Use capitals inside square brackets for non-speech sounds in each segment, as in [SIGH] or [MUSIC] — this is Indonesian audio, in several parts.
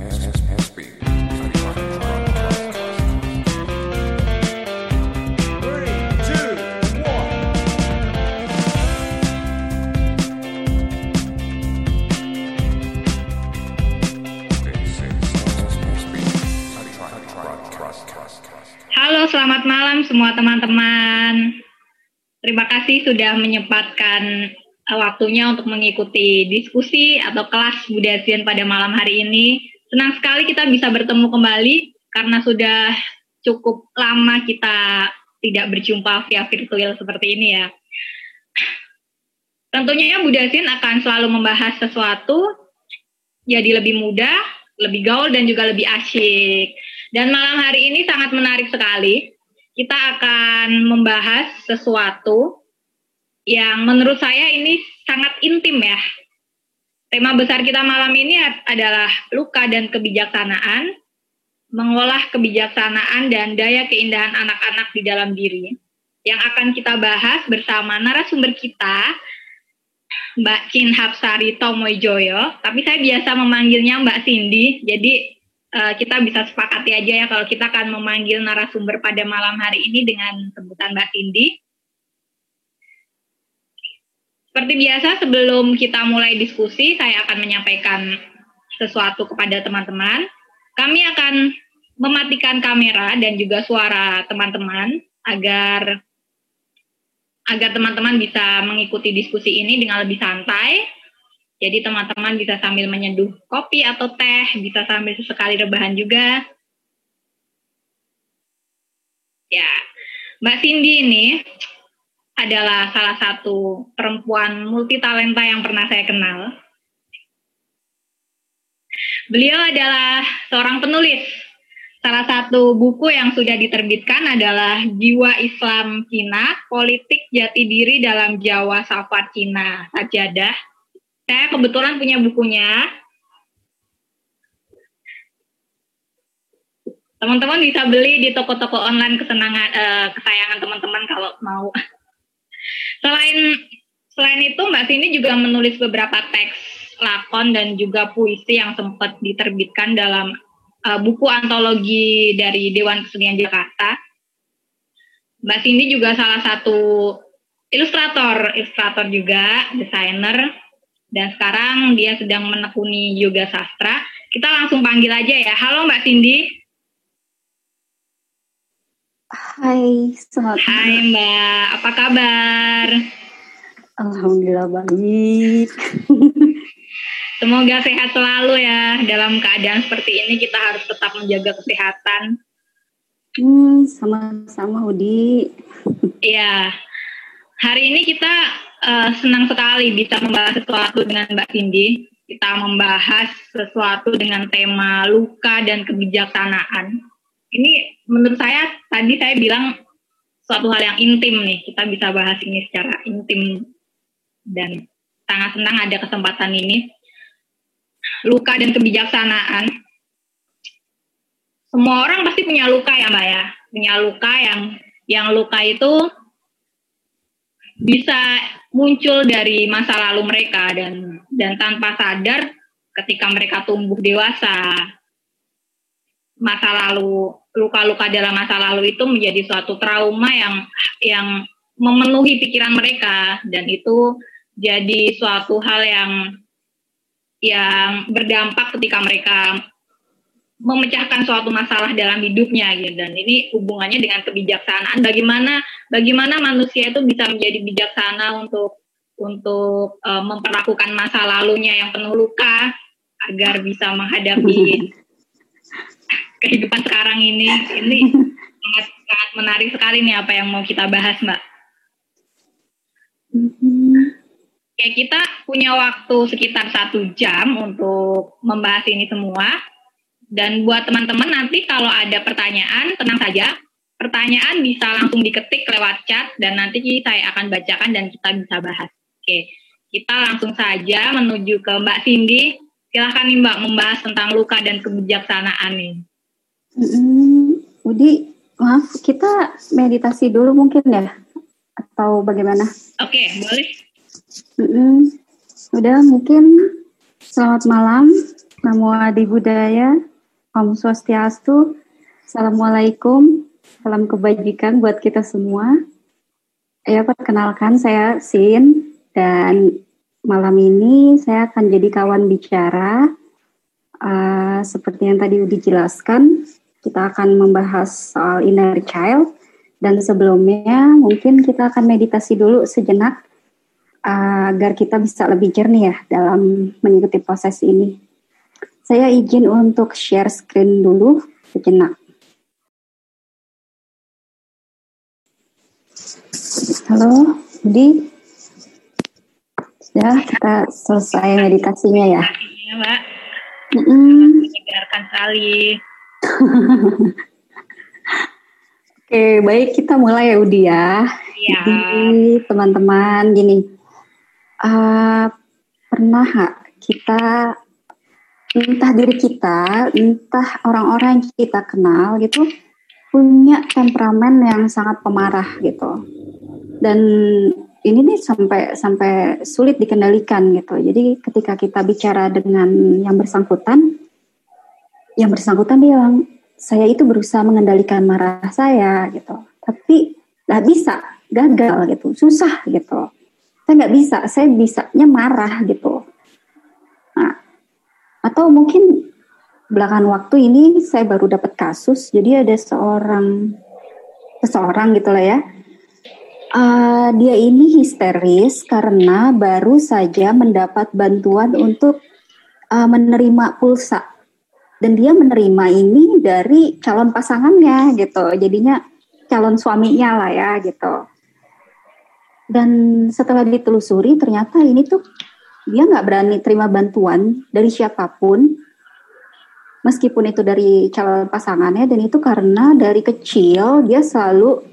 Halo, selamat malam semua teman-teman. Terima kasih sudah menyempatkan uh, waktunya untuk mengikuti diskusi atau kelas Budasian pada malam hari ini. Senang sekali kita bisa bertemu kembali karena sudah cukup lama kita tidak berjumpa via virtual seperti ini ya. Tentunya Budasian akan selalu membahas sesuatu jadi lebih mudah, lebih gaul dan juga lebih asyik. Dan malam hari ini sangat menarik sekali. Kita akan membahas sesuatu yang menurut saya ini sangat intim ya. Tema besar kita malam ini adalah luka dan kebijaksanaan, mengolah kebijaksanaan dan daya keindahan anak-anak di dalam diri. Yang akan kita bahas bersama narasumber kita, Mbak Chin Hapsari Tomojoyo, tapi saya biasa memanggilnya Mbak Cindy, jadi uh, kita bisa sepakati aja ya kalau kita akan memanggil narasumber pada malam hari ini dengan sebutan Mbak Cindy. Seperti biasa sebelum kita mulai diskusi, saya akan menyampaikan sesuatu kepada teman-teman. Kami akan mematikan kamera dan juga suara teman-teman agar agar teman-teman bisa mengikuti diskusi ini dengan lebih santai jadi teman-teman bisa sambil menyeduh kopi atau teh, bisa sambil sesekali rebahan juga. Ya, Mbak Cindy ini adalah salah satu perempuan multitalenta yang pernah saya kenal. Beliau adalah seorang penulis. Salah satu buku yang sudah diterbitkan adalah Jiwa Islam Cina, Politik Jati Diri dalam Jawa Safar Cina, Sajadah saya kebetulan punya bukunya. Teman-teman bisa beli di toko-toko online kesenangan uh, kesayangan teman-teman kalau mau. Selain selain itu Mbak Sini juga menulis beberapa teks lakon dan juga puisi yang sempat diterbitkan dalam uh, buku antologi dari Dewan Kesenian Jakarta. Mbak Cindy juga salah satu ilustrator, ilustrator juga, desainer, dan sekarang dia sedang menekuni yoga sastra. Kita langsung panggil aja ya. Halo Mbak Cindy. Hai, selamat Hai Mbak, apa kabar? Alhamdulillah baik. Semoga sehat selalu ya. Dalam keadaan seperti ini kita harus tetap menjaga kesehatan. Hmm, sama-sama Udi. Iya. Hari ini kita uh, senang sekali bisa membahas sesuatu dengan Mbak Cindy. Kita membahas sesuatu dengan tema luka dan kebijaksanaan. Ini menurut saya tadi saya bilang suatu hal yang intim nih. Kita bisa bahas ini secara intim dan sangat senang ada kesempatan ini. Luka dan kebijaksanaan. Semua orang pasti punya luka ya Mbak ya. Punya luka yang yang luka itu bisa muncul dari masa lalu mereka dan dan tanpa sadar ketika mereka tumbuh dewasa masa lalu luka-luka dalam masa lalu itu menjadi suatu trauma yang yang memenuhi pikiran mereka. Dan itu jadi suatu hal yang yang berdampak ketika mereka memecahkan suatu masalah dalam hidupnya gitu. Dan ini hubungannya dengan kebijaksanaan. Bagaimana bagaimana manusia itu bisa menjadi bijaksana untuk untuk uh, memperlakukan masa lalunya yang penuh luka agar bisa menghadapi [LAUGHS] kehidupan sekarang ini ini [LAUGHS] sangat sangat menarik sekali nih apa yang mau kita bahas mbak Kayak kita punya waktu sekitar satu jam untuk membahas ini semua dan buat teman-teman nanti kalau ada pertanyaan, tenang saja. Pertanyaan bisa langsung diketik lewat chat dan nanti saya akan bacakan dan kita bisa bahas. Oke, kita langsung saja menuju ke Mbak Cindy. Silahkan nih Mbak membahas tentang luka dan kebijaksanaan nih. Hmm, Udi, maaf kita meditasi dulu mungkin ya? Atau bagaimana? Oke, boleh. Hmm, udah mungkin selamat malam Namo Adi Budaya, Om Swastiastu, Assalamualaikum, salam kebajikan buat kita semua. Ya, perkenalkan saya Sin dan malam ini saya akan jadi kawan bicara. Uh, seperti yang tadi udah dijelaskan, kita akan membahas soal inner child dan sebelumnya mungkin kita akan meditasi dulu sejenak uh, agar kita bisa lebih jernih ya dalam mengikuti proses ini. Saya izin untuk share screen dulu sejenak. Halo, Budi. Ya, kita selesai meditasinya ya. Iya, Mbak. Mm -mm. Menyegarkan sekali. Oke, baik kita mulai ya Udi ya. Iya. Jadi teman-teman gini, uh, pernah gak kita entah diri kita, entah orang-orang yang kita kenal gitu punya temperamen yang sangat pemarah gitu dan ini nih sampai sampai sulit dikendalikan gitu. Jadi ketika kita bicara dengan yang bersangkutan, yang bersangkutan bilang saya itu berusaha mengendalikan marah saya gitu, tapi nggak bisa, gagal gitu, susah gitu. Saya nggak bisa, saya bisanya marah gitu. Nah, atau mungkin belakangan waktu ini saya baru dapat kasus, jadi ada seorang seseorang gitulah ya Uh, dia ini histeris karena baru saja mendapat bantuan untuk uh, menerima pulsa dan dia menerima ini dari calon pasangannya gitu jadinya calon suaminya lah ya gitu dan setelah ditelusuri ternyata ini tuh dia nggak berani terima bantuan dari siapa pun meskipun itu dari calon pasangannya dan itu karena dari kecil dia selalu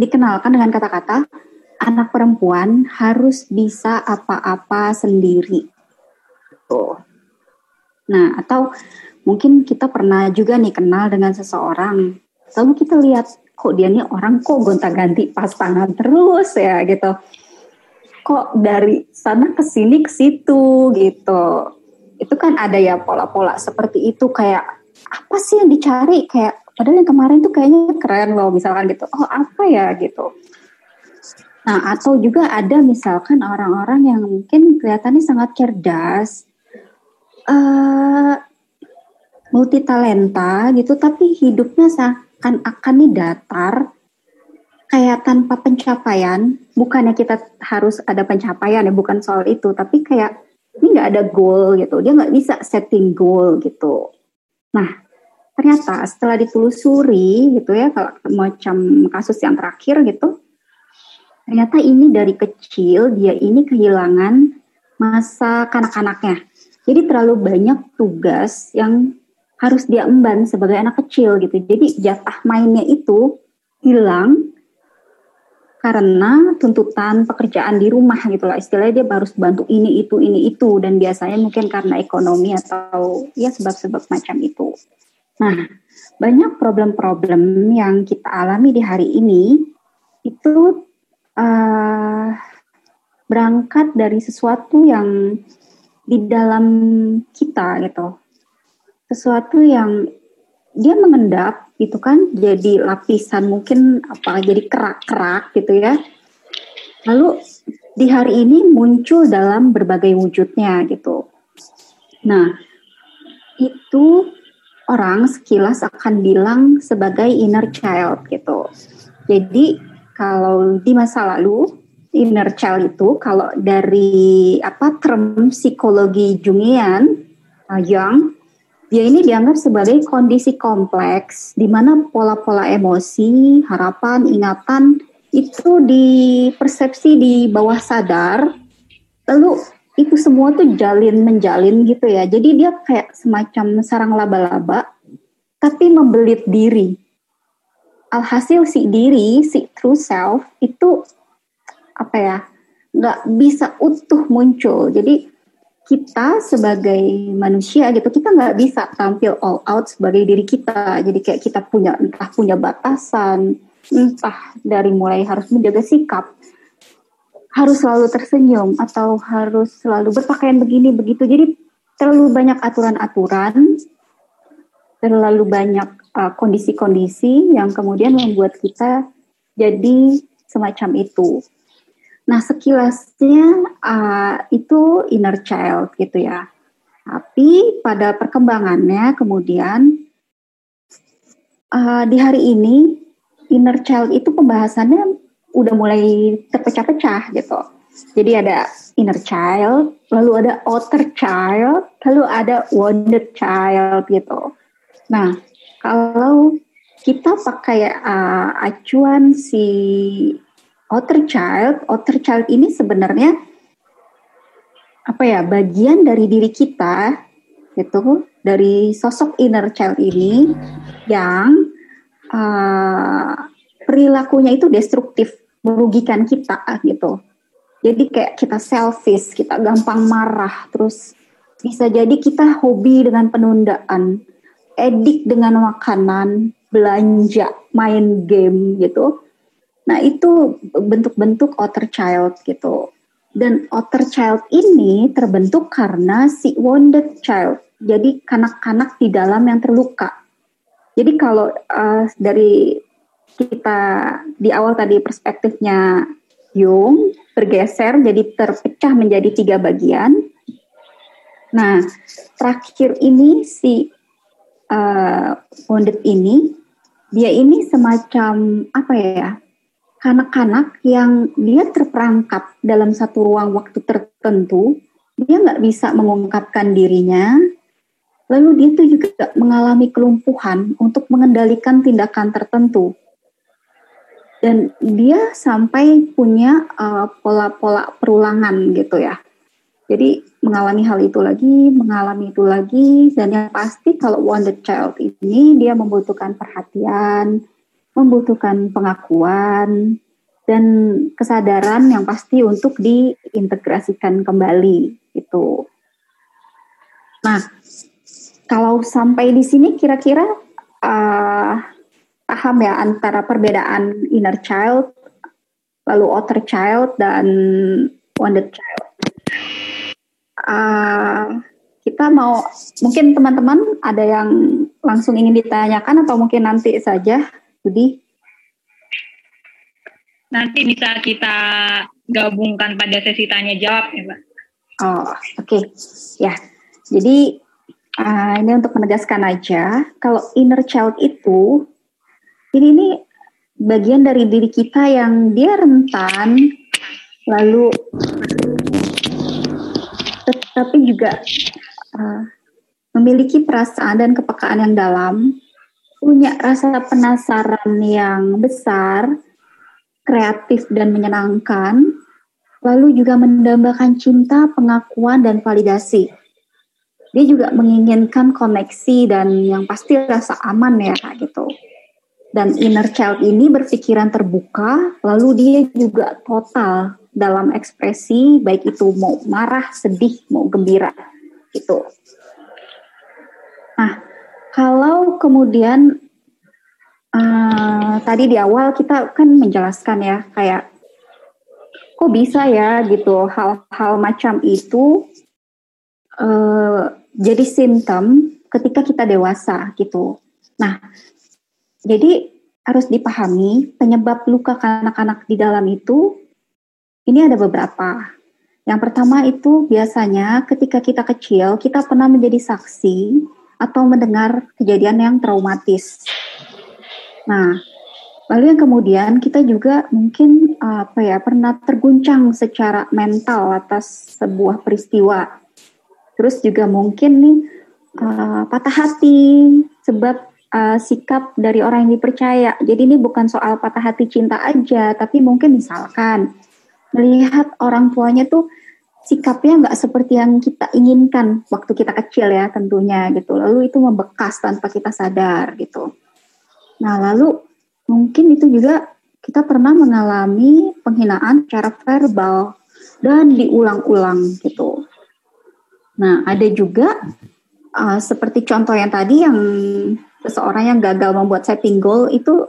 dikenalkan dengan kata-kata anak perempuan harus bisa apa-apa sendiri. Tuh. Nah, atau mungkin kita pernah juga nih kenal dengan seseorang, lalu kita lihat kok dia nih orang kok gonta-ganti pasangan terus ya gitu. Kok dari sana ke sini ke situ gitu. Itu kan ada ya pola-pola seperti itu kayak apa sih yang dicari kayak Padahal yang kemarin tuh kayaknya keren loh, misalkan gitu. Oh apa ya gitu. Nah atau juga ada misalkan orang-orang yang mungkin kelihatannya sangat cerdas, uh, multi talenta gitu, tapi hidupnya seakan-akan nih datar, kayak tanpa pencapaian. Bukannya kita harus ada pencapaian ya, bukan soal itu, tapi kayak ini nggak ada goal gitu, dia nggak bisa setting goal gitu. Nah ternyata setelah ditelusuri gitu ya kalau macam kasus yang terakhir gitu ternyata ini dari kecil dia ini kehilangan masa kanak-kanaknya jadi terlalu banyak tugas yang harus dia emban sebagai anak kecil gitu. Jadi jatah mainnya itu hilang karena tuntutan pekerjaan di rumah gitu lah. Istilahnya dia harus bantu ini itu ini itu. Dan biasanya mungkin karena ekonomi atau ya sebab-sebab macam itu. Nah, banyak problem-problem yang kita alami di hari ini itu uh, berangkat dari sesuatu yang di dalam kita gitu. Sesuatu yang dia mengendap itu kan jadi lapisan mungkin apa jadi kerak-kerak gitu ya. Lalu di hari ini muncul dalam berbagai wujudnya gitu. Nah, itu orang sekilas akan bilang sebagai inner child gitu. Jadi kalau di masa lalu inner child itu kalau dari apa term psikologi Jungian uh, Jung dia ini dianggap sebagai kondisi kompleks di mana pola-pola emosi, harapan, ingatan itu dipersepsi di bawah sadar lalu itu semua tuh jalin menjalin gitu ya. Jadi dia kayak semacam sarang laba-laba tapi membelit diri. Alhasil si diri, si true self itu apa ya? nggak bisa utuh muncul. Jadi kita sebagai manusia gitu kita nggak bisa tampil all out sebagai diri kita. Jadi kayak kita punya entah punya batasan, entah dari mulai harus menjaga sikap, harus selalu tersenyum atau harus selalu berpakaian begini begitu. Jadi terlalu banyak aturan-aturan, terlalu banyak uh, kondisi-kondisi uh, yang kemudian membuat kita jadi semacam itu. Nah, sekilasnya uh, itu inner child gitu ya. Tapi pada perkembangannya kemudian uh, di hari ini inner child itu pembahasannya udah mulai terpecah-pecah gitu. Jadi ada inner child, lalu ada outer child, lalu ada wounded child gitu. Nah, kalau kita pakai uh, acuan si outer child, outer child ini sebenarnya apa ya bagian dari diri kita gitu dari sosok inner child ini yang uh, perilakunya itu destruktif merugikan kita gitu jadi kayak kita selfish, kita gampang marah, terus bisa jadi kita hobi dengan penundaan, edik dengan makanan, belanja, main game gitu. Nah itu bentuk-bentuk outer child gitu. Dan outer child ini terbentuk karena si wounded child. Jadi kanak-kanak di dalam yang terluka. Jadi kalau uh, dari kita di awal tadi perspektifnya Jung bergeser jadi terpecah menjadi tiga bagian. Nah, terakhir ini si uh, wounded ini dia ini semacam apa ya? Kanak-kanak yang dia terperangkap dalam satu ruang waktu tertentu, dia nggak bisa mengungkapkan dirinya, lalu dia tuh juga mengalami kelumpuhan untuk mengendalikan tindakan tertentu dan dia sampai punya uh, pola-pola uh, perulangan gitu ya. Jadi mengalami hal itu lagi, mengalami itu lagi, dan yang pasti kalau wounded child ini dia membutuhkan perhatian, membutuhkan pengakuan, dan kesadaran yang pasti untuk diintegrasikan kembali itu. Nah, kalau sampai di sini kira-kira uh, paham ya antara perbedaan inner child, lalu outer child dan wounded child. Uh, kita mau mungkin teman-teman ada yang langsung ingin ditanyakan atau mungkin nanti saja, Budi? Nanti bisa kita gabungkan pada sesi tanya jawab ya, Mbak. Oh, oke. Okay. Ya. Jadi uh, ini untuk menegaskan aja, kalau inner child itu jadi ini bagian dari diri kita yang dia rentan, lalu tetapi juga uh, memiliki perasaan dan kepekaan yang dalam, punya rasa penasaran yang besar, kreatif dan menyenangkan, lalu juga mendambakan cinta, pengakuan, dan validasi. Dia juga menginginkan koneksi dan yang pasti rasa aman ya gitu. Dan inner child ini berpikiran terbuka, lalu dia juga total dalam ekspresi, baik itu mau marah, sedih, mau gembira, itu. Nah, kalau kemudian uh, tadi di awal kita kan menjelaskan ya, kayak kok bisa ya gitu hal-hal macam itu uh, jadi simptom ketika kita dewasa gitu. Nah, jadi harus dipahami penyebab luka kanak-kanak di dalam itu ini ada beberapa. Yang pertama itu biasanya ketika kita kecil kita pernah menjadi saksi atau mendengar kejadian yang traumatis. Nah, lalu yang kemudian kita juga mungkin apa ya pernah terguncang secara mental atas sebuah peristiwa. Terus juga mungkin nih uh, patah hati sebab uh, sikap dari orang yang dipercaya. Jadi ini bukan soal patah hati cinta aja, tapi mungkin misalkan melihat orang tuanya tuh sikapnya nggak seperti yang kita inginkan waktu kita kecil ya tentunya gitu. Lalu itu membekas tanpa kita sadar gitu. Nah lalu mungkin itu juga kita pernah mengalami penghinaan secara verbal dan diulang-ulang gitu. Nah ada juga uh, seperti contoh yang tadi yang seseorang yang gagal membuat setting goal itu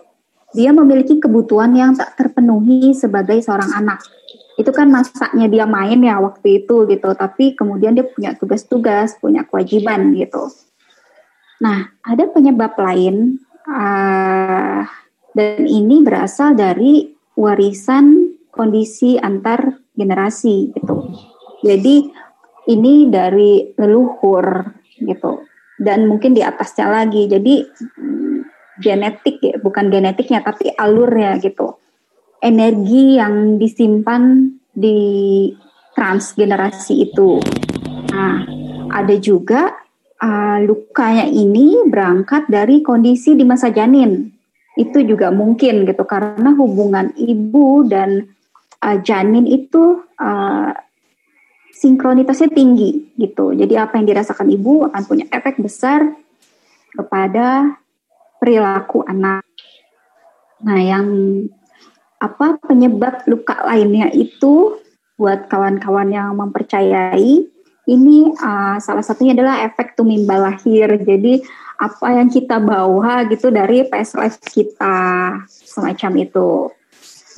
dia memiliki kebutuhan yang tak terpenuhi sebagai seorang anak. Itu kan masaknya dia main ya waktu itu gitu. Tapi kemudian dia punya tugas-tugas punya kewajiban gitu. Nah ada penyebab lain uh, dan ini berasal dari warisan kondisi antar generasi gitu. Jadi ini dari leluhur gitu. Dan mungkin di atasnya lagi. Jadi genetik ya bukan genetiknya tapi alurnya gitu energi yang disimpan di transgenerasi itu. Nah, ada juga uh, lukanya ini berangkat dari kondisi di masa janin. Itu juga mungkin gitu karena hubungan ibu dan uh, janin itu uh, sinkronitasnya tinggi gitu. Jadi apa yang dirasakan ibu akan punya efek besar kepada perilaku anak. Nah, yang apa penyebab luka lainnya itu buat kawan-kawan yang mempercayai ini uh, salah satunya adalah efek tumimba lahir. Jadi apa yang kita bawa gitu dari past life kita semacam itu.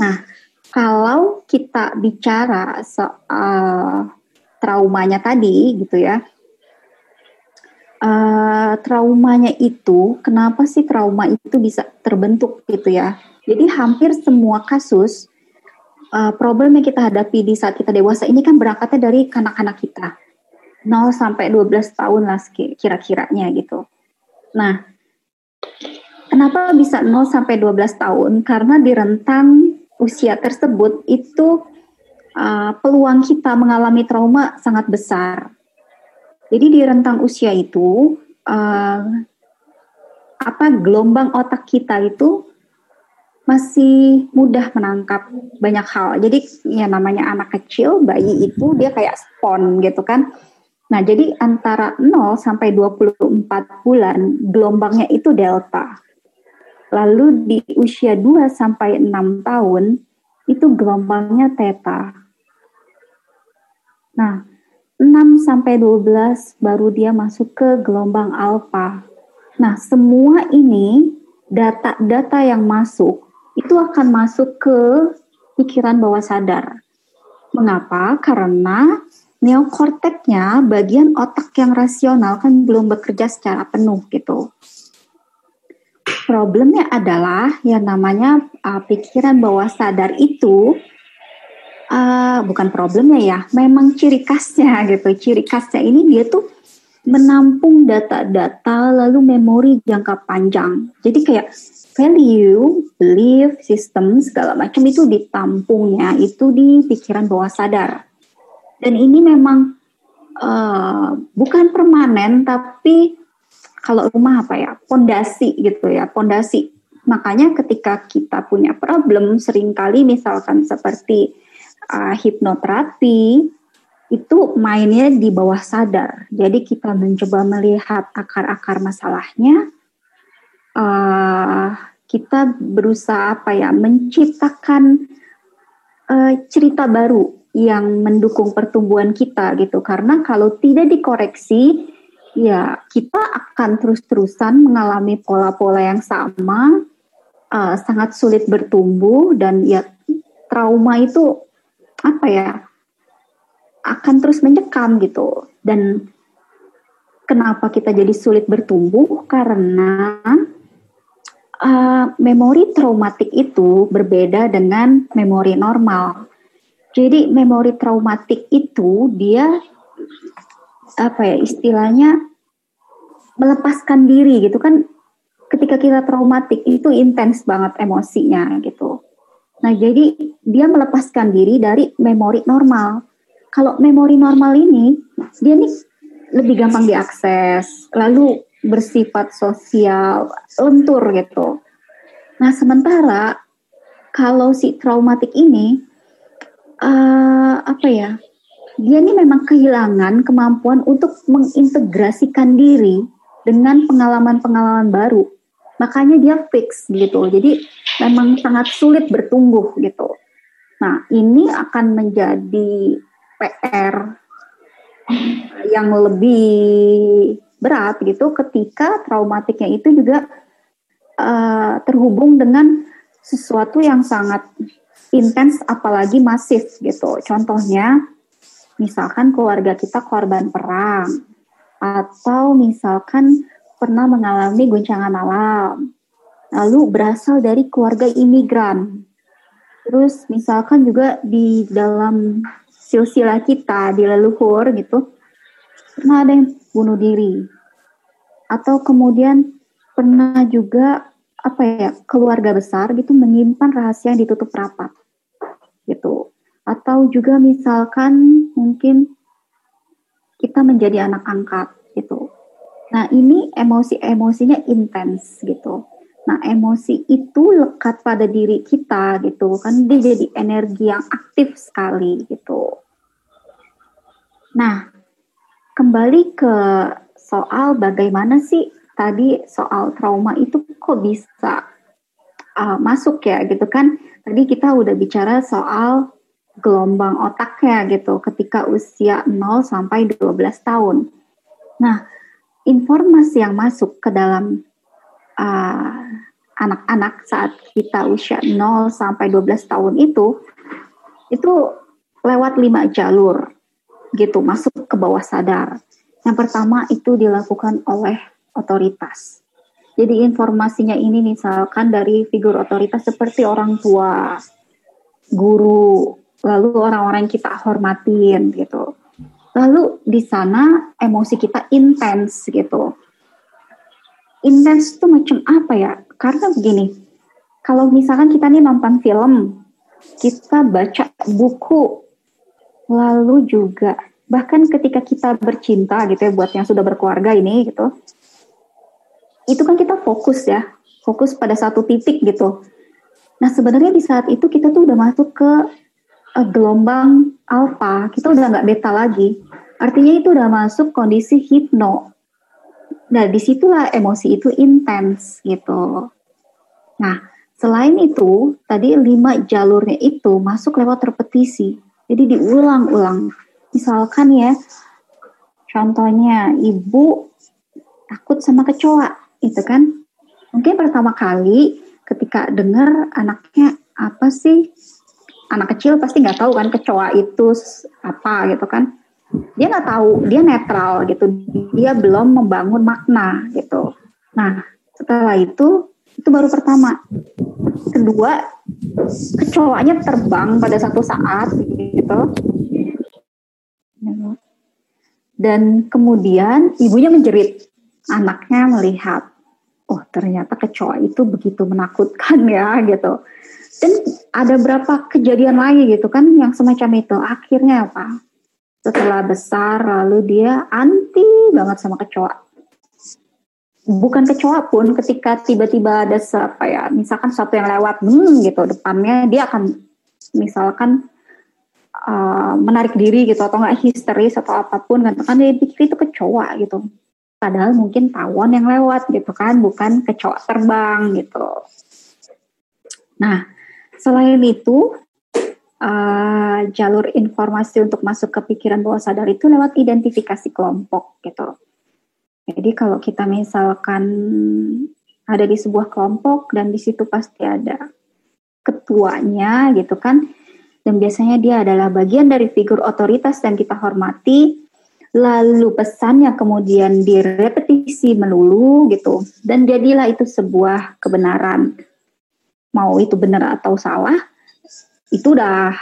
Nah, kalau kita bicara soal traumanya tadi gitu ya. Uh, traumanya itu kenapa sih trauma itu bisa terbentuk gitu ya? Jadi hampir semua kasus uh, problem yang kita hadapi di saat kita dewasa ini kan berangkatnya dari kanak-kanak kita. 0 sampai 12 tahun lah kira-kiranya gitu. Nah, kenapa bisa 0 sampai 12 tahun? Karena di rentang usia tersebut itu uh, peluang kita mengalami trauma sangat besar. Jadi di rentang usia itu uh, apa gelombang otak kita itu masih mudah menangkap banyak hal. Jadi ya namanya anak kecil, bayi itu dia kayak spon gitu kan. Nah, jadi antara 0 sampai 24 bulan gelombangnya itu delta. Lalu di usia 2 sampai 6 tahun itu gelombangnya theta. Nah, 6 sampai 12 baru dia masuk ke gelombang alpha. Nah, semua ini data-data yang masuk itu akan masuk ke pikiran bawah sadar. Mengapa? Karena neokorteknya, bagian otak yang rasional kan belum bekerja secara penuh gitu. Problemnya adalah yang namanya uh, pikiran bawah sadar itu uh, bukan problemnya ya, memang ciri khasnya [LAUGHS] gitu. Ciri khasnya ini dia tuh menampung data-data lalu memori jangka panjang. Jadi kayak value, belief, system segala macam itu ditampungnya itu di pikiran bawah sadar. Dan ini memang uh, bukan permanen tapi kalau rumah apa ya pondasi gitu ya pondasi. Makanya ketika kita punya problem sering kali misalkan seperti uh, hipnoterapi itu mainnya di bawah sadar. Jadi kita mencoba melihat akar-akar masalahnya uh, kita berusaha apa ya menciptakan uh, cerita baru yang mendukung pertumbuhan kita gitu. Karena kalau tidak dikoreksi ya kita akan terus-terusan mengalami pola-pola yang sama uh, sangat sulit bertumbuh dan ya trauma itu apa ya akan terus mencekam gitu. Dan kenapa kita jadi sulit bertumbuh? Karena uh, memori traumatik itu berbeda dengan memori normal. Jadi memori traumatik itu dia apa ya istilahnya melepaskan diri gitu kan ketika kita traumatik itu intens banget emosinya gitu. Nah, jadi dia melepaskan diri dari memori normal. Kalau memori normal ini dia nih lebih gampang diakses. Lalu bersifat sosial, lentur gitu. Nah, sementara kalau si traumatik ini uh, apa ya? Dia ini memang kehilangan kemampuan untuk mengintegrasikan diri dengan pengalaman-pengalaman baru. Makanya dia fix gitu. Jadi memang sangat sulit bertumbuh gitu. Nah, ini akan menjadi PR yang lebih berat gitu ketika traumatiknya itu juga uh, terhubung dengan sesuatu yang sangat intens apalagi masif gitu. Contohnya misalkan keluarga kita korban perang atau misalkan pernah mengalami guncangan alam. Lalu berasal dari keluarga imigran. Terus misalkan juga di dalam silsilah kita di leluhur gitu pernah ada yang bunuh diri. Atau kemudian pernah juga apa ya keluarga besar gitu menyimpan rahasia yang ditutup rapat gitu. Atau juga misalkan mungkin kita menjadi anak angkat gitu. Nah ini emosi-emosinya intens gitu. Nah emosi itu lekat pada diri kita gitu kan. Dia jadi energi yang aktif sekali gitu. Nah kembali ke soal bagaimana sih tadi soal trauma itu kok bisa uh, masuk ya gitu kan. Tadi kita udah bicara soal gelombang otaknya gitu ketika usia 0 sampai 12 tahun. Nah, informasi yang masuk ke dalam uh, anak-anak uh, saat kita usia 0 sampai 12 tahun itu itu lewat lima jalur gitu masuk ke bawah sadar. Yang pertama itu dilakukan oleh otoritas. Jadi informasinya ini misalkan dari figur otoritas seperti orang tua, guru, lalu orang-orang yang kita hormatin gitu. Lalu di sana emosi kita intens gitu. Intens itu macam apa ya? Karena begini, kalau misalkan kita nih nonton film, kita baca buku, lalu juga bahkan ketika kita bercinta gitu ya buat yang sudah berkeluarga ini gitu, itu kan kita fokus ya, fokus pada satu titik gitu. Nah sebenarnya di saat itu kita tuh udah masuk ke uh, gelombang alfa, kita udah nggak beta lagi. Artinya itu udah masuk kondisi hipno. Nah di situlah emosi itu intens gitu. Nah selain itu tadi lima jalurnya itu masuk lewat repetisi. Jadi diulang-ulang. Misalkan ya, contohnya ibu takut sama kecoa itu kan? Mungkin pertama kali ketika dengar anaknya apa sih? Anak kecil pasti nggak tahu kan kecoa itu apa gitu kan? Dia nggak tahu dia netral gitu. Dia belum membangun makna gitu. Nah setelah itu itu baru pertama kedua kecoanya terbang pada satu saat gitu dan kemudian ibunya menjerit anaknya melihat oh ternyata kecoa itu begitu menakutkan [LAUGHS] ya gitu. Dan ada berapa kejadian lagi gitu kan yang semacam itu. Akhirnya apa? Setelah besar lalu dia anti banget sama kecoa. Bukan kecoa pun ketika tiba-tiba ada apa ya, misalkan sesuatu yang lewat hmm, gitu depannya dia akan misalkan uh, menarik diri gitu atau enggak histeris atau apa pun kan kan dia pikir itu kecoa gitu padahal mungkin tawon yang lewat gitu kan, bukan kecoa terbang gitu. Nah, selain itu uh, jalur informasi untuk masuk ke pikiran bawah sadar itu lewat identifikasi kelompok gitu. Jadi kalau kita misalkan ada di sebuah kelompok dan di situ pasti ada ketuanya gitu kan, dan biasanya dia adalah bagian dari figur otoritas dan kita hormati lalu pesannya kemudian direpetisi melulu gitu dan jadilah itu sebuah kebenaran. Mau itu benar atau salah itu udah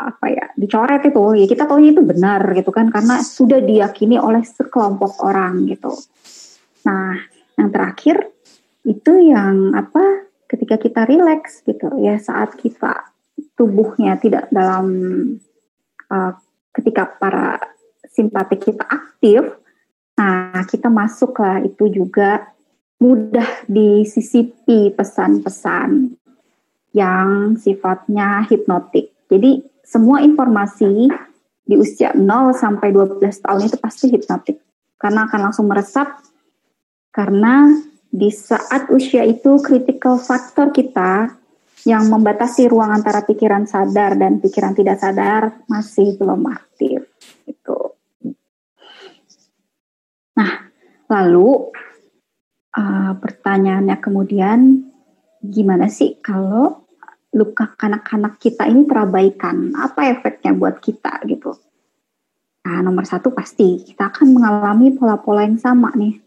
apa ya dicoret itu ya kita tahu itu benar gitu kan karena sudah diyakini oleh sekelompok orang gitu nah yang terakhir itu yang apa ketika kita rileks gitu ya saat kita tubuhnya tidak dalam uh, ketika para simpatik kita aktif, nah kita masuklah itu juga mudah disisipi pesan-pesan yang sifatnya hipnotik. Jadi semua informasi di usia 0 sampai 12 tahun itu pasti hipnotik. Karena akan langsung meresap karena di saat usia itu critical factor kita yang membatasi ruang antara pikiran sadar dan pikiran tidak sadar masih belum aktif. Itu. Nah, lalu uh, pertanyaannya kemudian gimana sih kalau luka kanak-kanak kita ini terabaikan, apa efeknya buat kita gitu? Nah, nomor satu pasti kita akan mengalami pola-pola yang sama nih.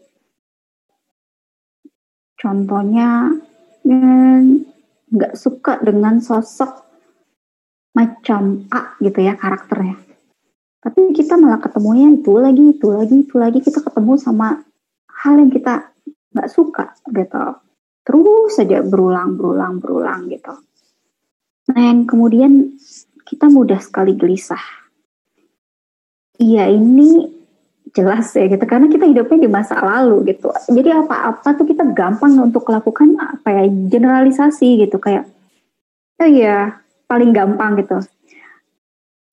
Contohnya, eh, nggak suka dengan sosok macam A gitu ya karakternya. Tapi kita malah ketemunya itu lagi, itu lagi, itu lagi. Kita ketemu sama hal yang kita nggak suka gitu. Terus saja berulang, berulang, berulang gitu. Nah yang kemudian kita mudah sekali gelisah. Iya ini jelas ya gitu karena kita hidupnya di masa lalu gitu. Jadi apa-apa tuh kita gampang untuk melakukan apa ya generalisasi gitu kayak oh iya paling gampang gitu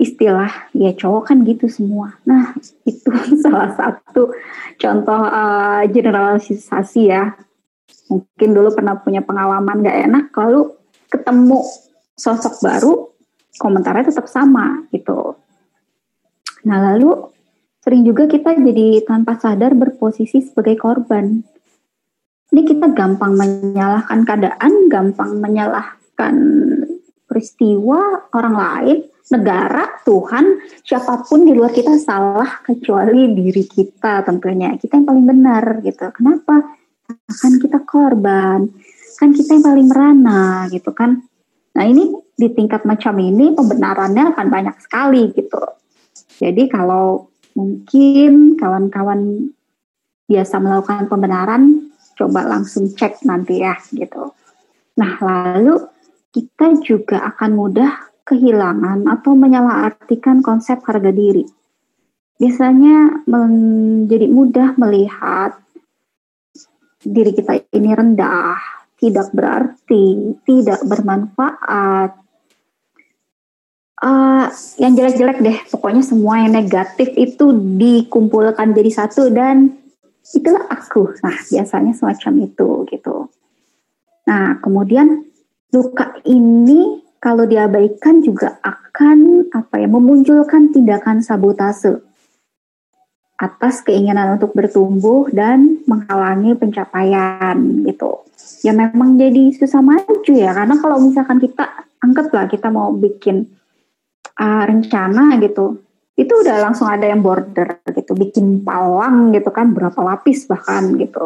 istilah ya cowok kan gitu semua. Nah [LAUGHS] itu salah satu contoh uh, generalisasi ya. Mungkin dulu pernah punya pengalaman gak enak, lalu ketemu sosok baru, komentarnya tetap sama gitu. Nah lalu sering juga kita jadi tanpa sadar berposisi sebagai korban. Ini kita gampang menyalahkan keadaan, gampang menyalahkan peristiwa orang lain, negara, Tuhan, siapa pun di luar kita salah kecuali diri kita tentunya. Kita yang paling benar gitu. Kenapa? Kan kita korban, kan kita yang paling merana gitu kan. Nah ini di tingkat macam ini pembenarannya akan banyak sekali gitu. Jadi kalau mungkin kawan-kawan biasa melakukan pembenaran, coba langsung cek nanti ya gitu. Nah lalu kita juga akan mudah kehilangan atau menyalahartikan konsep harga diri. Biasanya menjadi mudah melihat diri kita ini rendah, tidak berarti, tidak bermanfaat. Uh, yang jelek-jelek deh, pokoknya semua yang negatif itu dikumpulkan jadi satu dan itulah aku. Nah, biasanya semacam itu gitu. Nah, kemudian luka ini kalau diabaikan juga akan apa ya memunculkan tindakan sabotase atas keinginan untuk bertumbuh dan menghalangi pencapaian gitu. Ya memang jadi susah maju ya karena kalau misalkan kita anggaplah kita mau bikin uh, rencana gitu, itu udah langsung ada yang border gitu, bikin palang gitu kan berapa lapis bahkan gitu.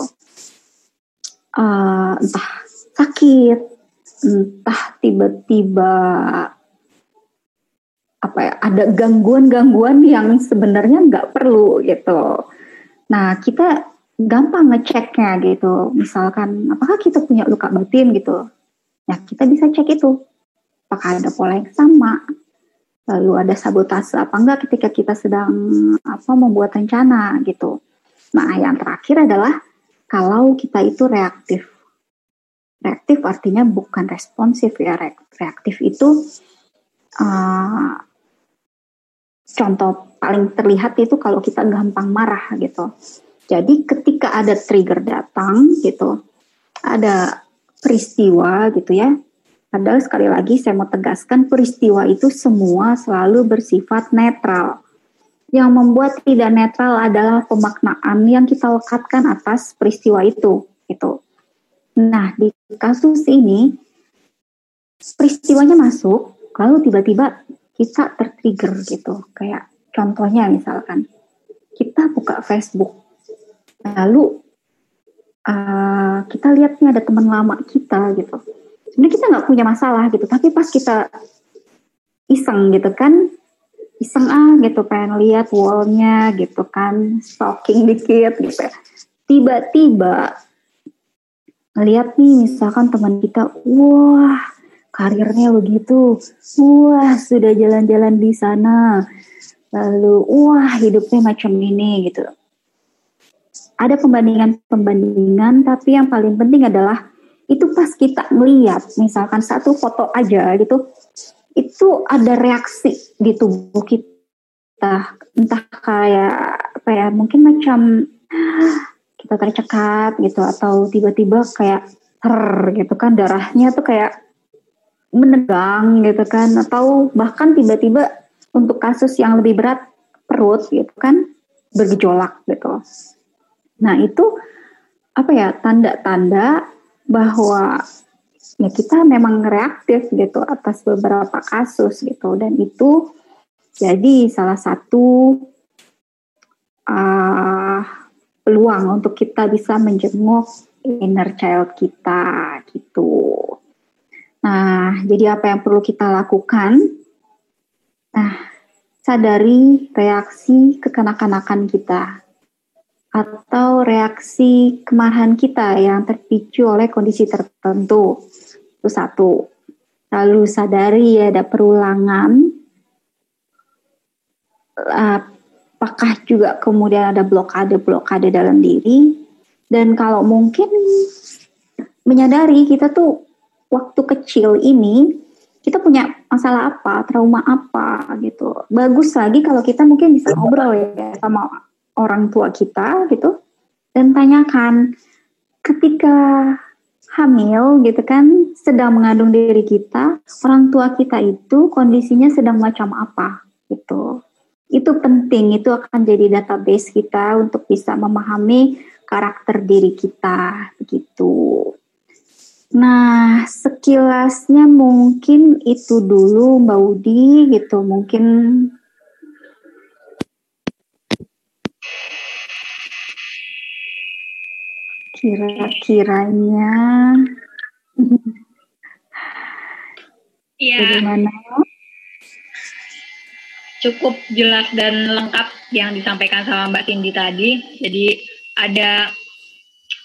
Uh, entah sakit, entah tiba-tiba apa ya ada gangguan-gangguan yang sebenarnya nggak perlu gitu. Nah kita gampang ngeceknya gitu. Misalkan apakah kita punya luka batin gitu? Ya kita bisa cek itu. Apakah ada pola yang sama? Lalu ada sabotase apa enggak ketika kita sedang apa membuat rencana gitu. Nah yang terakhir adalah kalau kita itu reaktif reaktif artinya bukan responsif ya reaktif itu uh, contoh paling terlihat itu kalau kita gampang marah gitu. Jadi ketika ada trigger datang gitu ada peristiwa gitu ya. Padahal sekali lagi saya mau tegaskan peristiwa itu semua selalu bersifat netral. Yang membuat tidak netral adalah pemaknaan yang kita lekatkan atas peristiwa itu gitu. Nah, di kasus ini peristiwanya masuk, lalu tiba-tiba kita tertrigger gitu. Kayak contohnya misalkan kita buka Facebook, lalu uh, kita lihat ada teman lama kita gitu. Sebenarnya kita nggak punya masalah gitu, tapi pas kita iseng gitu kan, iseng ah gitu pengen lihat wallnya gitu kan, stalking dikit gitu. Tiba-tiba ngeliat nih misalkan teman kita, wah karirnya begitu, wah sudah jalan-jalan di sana, lalu wah hidupnya macam ini gitu. Ada pembandingan-pembandingan, tapi yang paling penting adalah itu pas kita melihat misalkan satu foto aja gitu, itu ada reaksi di tubuh kita, entah kayak apa ya, mungkin macam kita tercekat gitu atau tiba-tiba kayak ter gitu kan darahnya tuh kayak menegang gitu kan atau bahkan tiba-tiba untuk kasus yang lebih berat perut gitu kan bergejolak gitu. Nah itu apa ya tanda-tanda bahwa ya kita memang reaktif gitu atas beberapa kasus gitu dan itu jadi salah satu uh, peluang untuk kita bisa menjenguk inner child kita gitu. Nah, jadi apa yang perlu kita lakukan? Nah, sadari reaksi kekanak-kanakan kita atau reaksi kemarahan kita yang terpicu oleh kondisi tertentu. Itu satu. Lalu sadari ada perulangan. Apakah juga kemudian ada blokade-blokade dalam diri. Dan kalau mungkin menyadari kita tuh waktu kecil ini kita punya masalah apa, trauma apa gitu. Bagus lagi kalau kita mungkin bisa ngobrol ya sama orang tua kita gitu dan tanyakan ketika hamil gitu kan sedang mengandung diri kita orang tua kita itu kondisinya sedang macam apa? Gitu. Itu penting itu akan jadi database kita untuk bisa memahami karakter diri kita begitu nah sekilasnya mungkin itu dulu Mbak Udi gitu mungkin kira-kiranya Iya. Bagaimana? Cukup jelas dan lengkap yang disampaikan sama Mbak Cindy tadi. Jadi ada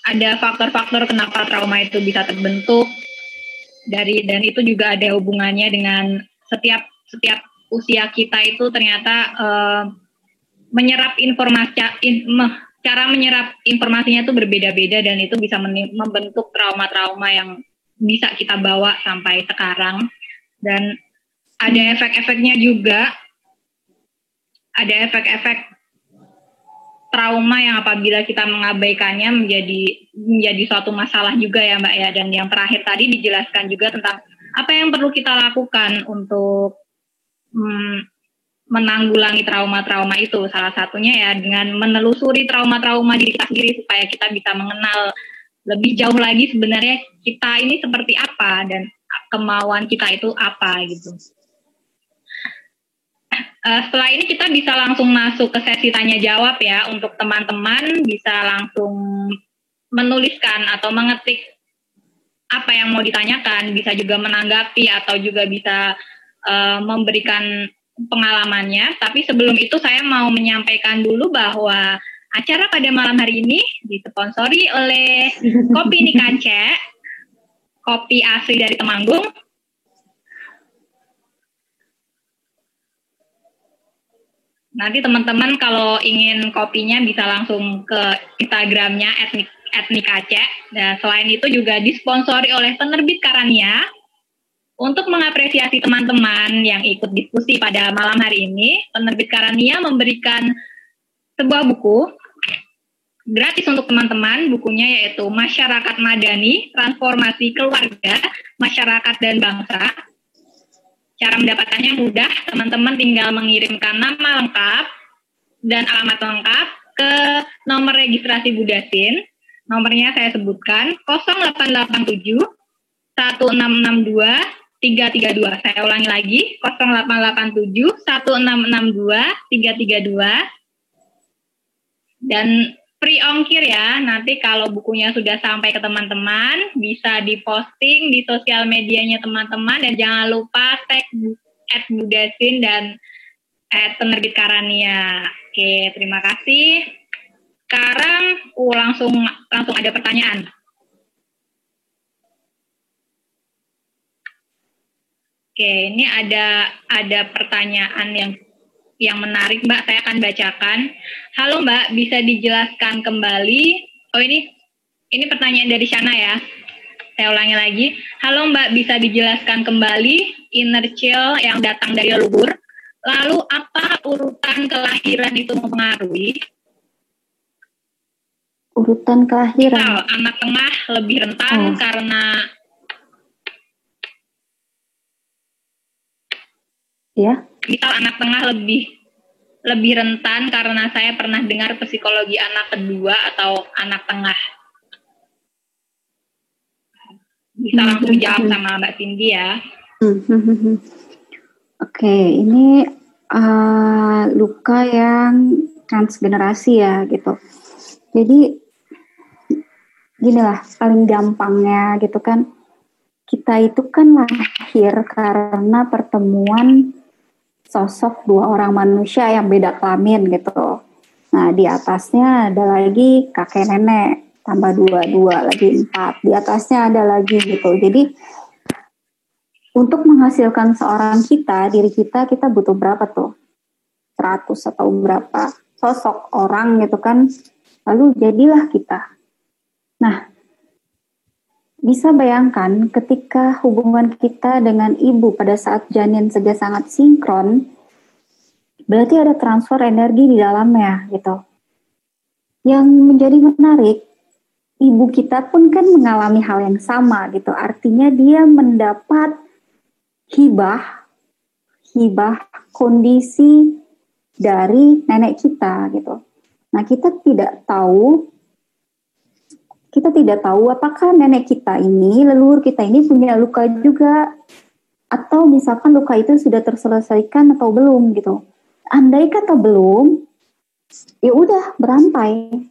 ada faktor-faktor kenapa trauma itu bisa terbentuk. Dari dan itu juga ada hubungannya dengan setiap setiap usia kita itu ternyata uh, menyerap informasi in, cara menyerap informasinya itu berbeda-beda dan itu bisa membentuk trauma-trauma yang bisa kita bawa sampai sekarang. Dan ada efek-efeknya juga. Ada efek-efek trauma yang apabila kita mengabaikannya menjadi menjadi suatu masalah juga ya Mbak ya dan yang terakhir tadi dijelaskan juga tentang apa yang perlu kita lakukan untuk hmm, menanggulangi trauma-trauma itu salah satunya ya dengan menelusuri trauma-trauma diri kita sendiri supaya kita bisa mengenal lebih jauh lagi sebenarnya kita ini seperti apa dan kemauan kita itu apa gitu. Uh, setelah ini kita bisa langsung masuk ke sesi tanya jawab ya untuk teman-teman bisa langsung menuliskan atau mengetik apa yang mau ditanyakan, bisa juga menanggapi atau juga bisa uh, memberikan pengalamannya. Tapi sebelum itu saya mau menyampaikan dulu bahwa acara pada malam hari ini disponsori oleh Kopi Nikace, kopi asli dari Temanggung. Nanti teman-teman kalau ingin kopinya bisa langsung ke Instagramnya etnik etnikace. Dan selain itu juga disponsori oleh penerbit Karania untuk mengapresiasi teman-teman yang ikut diskusi pada malam hari ini, penerbit Karania memberikan sebuah buku gratis untuk teman-teman. Bukunya yaitu Masyarakat Madani, Transformasi Keluarga, Masyarakat dan Bangsa. Cara mendapatkannya mudah, teman-teman tinggal mengirimkan nama lengkap dan alamat lengkap ke nomor registrasi Budasin. Nomornya saya sebutkan 0887 1662 332. Saya ulangi lagi 0887 1662 332. Dan free ongkir ya. Nanti kalau bukunya sudah sampai ke teman-teman bisa diposting di sosial medianya teman-teman dan jangan lupa tag at Budasin dan at penerbit Karania. Oke, terima kasih. Sekarang uh, langsung langsung ada pertanyaan. Oke, ini ada ada pertanyaan yang yang menarik, Mbak. Saya akan bacakan. Halo, Mbak, bisa dijelaskan kembali? Oh, ini ini pertanyaan dari Shana ya. Saya ulangi lagi. Halo, Mbak, bisa dijelaskan kembali inner chill yang datang dari leluhur? Lalu apa urutan kelahiran itu mempengaruhi? Urutan kelahiran. Misal, anak tengah lebih rentan oh. karena ya misal anak tengah lebih lebih rentan karena saya pernah dengar psikologi anak kedua atau anak tengah bisa langsung jawab sama Mbak Cindy ya. Oke, okay, ini uh, luka yang transgenerasi ya gitu. Jadi gini lah paling gampangnya gitu kan kita itu kan lahir karena pertemuan sosok dua orang manusia yang beda kelamin gitu. Nah di atasnya ada lagi kakek nenek tambah dua dua lagi empat. Di atasnya ada lagi gitu. Jadi untuk menghasilkan seorang kita diri kita kita butuh berapa tuh? 100 atau berapa sosok orang gitu kan. Lalu jadilah kita. Nah bisa bayangkan ketika hubungan kita dengan ibu pada saat janin saja sangat sinkron, berarti ada transfer energi di dalamnya gitu. Yang menjadi menarik, ibu kita pun kan mengalami hal yang sama gitu. Artinya dia mendapat hibah, hibah kondisi dari nenek kita gitu. Nah kita tidak tahu kita tidak tahu apakah nenek kita ini, leluhur kita ini punya luka juga atau misalkan luka itu sudah terselesaikan atau belum gitu. Andai kata belum, ya udah berantai.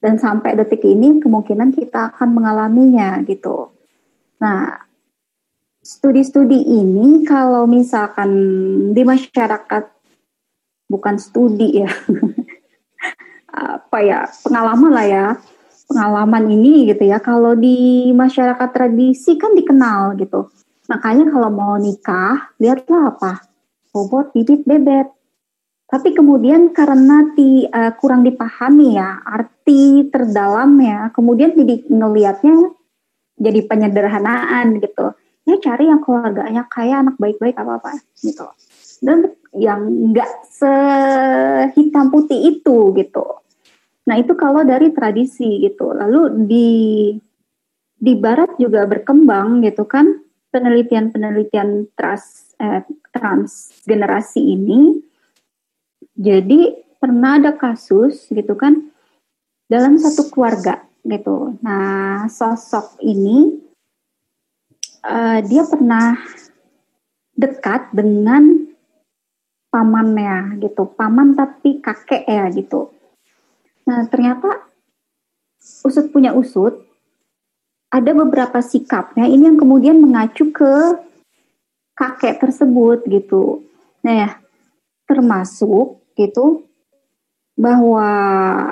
Dan sampai detik ini kemungkinan kita akan mengalaminya gitu. Nah, studi-studi ini kalau misalkan di masyarakat bukan studi ya, [LAUGHS] apa ya pengalaman lah ya pengalaman ini gitu ya. Kalau di masyarakat tradisi kan dikenal gitu. Makanya kalau mau nikah, lihatlah apa? Bobot bibit bebet. Tapi kemudian karena ti, uh, kurang dipahami ya arti terdalamnya, kemudian jadi ngelihatnya jadi penyederhanaan gitu. Ya cari yang keluarganya kaya, anak baik-baik apa-apa gitu. Dan yang enggak sehitam putih itu gitu. Nah itu kalau dari tradisi gitu. Lalu di di Barat juga berkembang gitu kan penelitian-penelitian trans eh, transgenerasi ini. Jadi pernah ada kasus gitu kan dalam satu keluarga gitu. Nah sosok ini uh, dia pernah dekat dengan pamannya gitu, paman tapi kakek ya gitu. Nah, ternyata usut punya usut, ada beberapa sikapnya ini yang kemudian mengacu ke kakek tersebut gitu. Nah, ya, termasuk gitu bahwa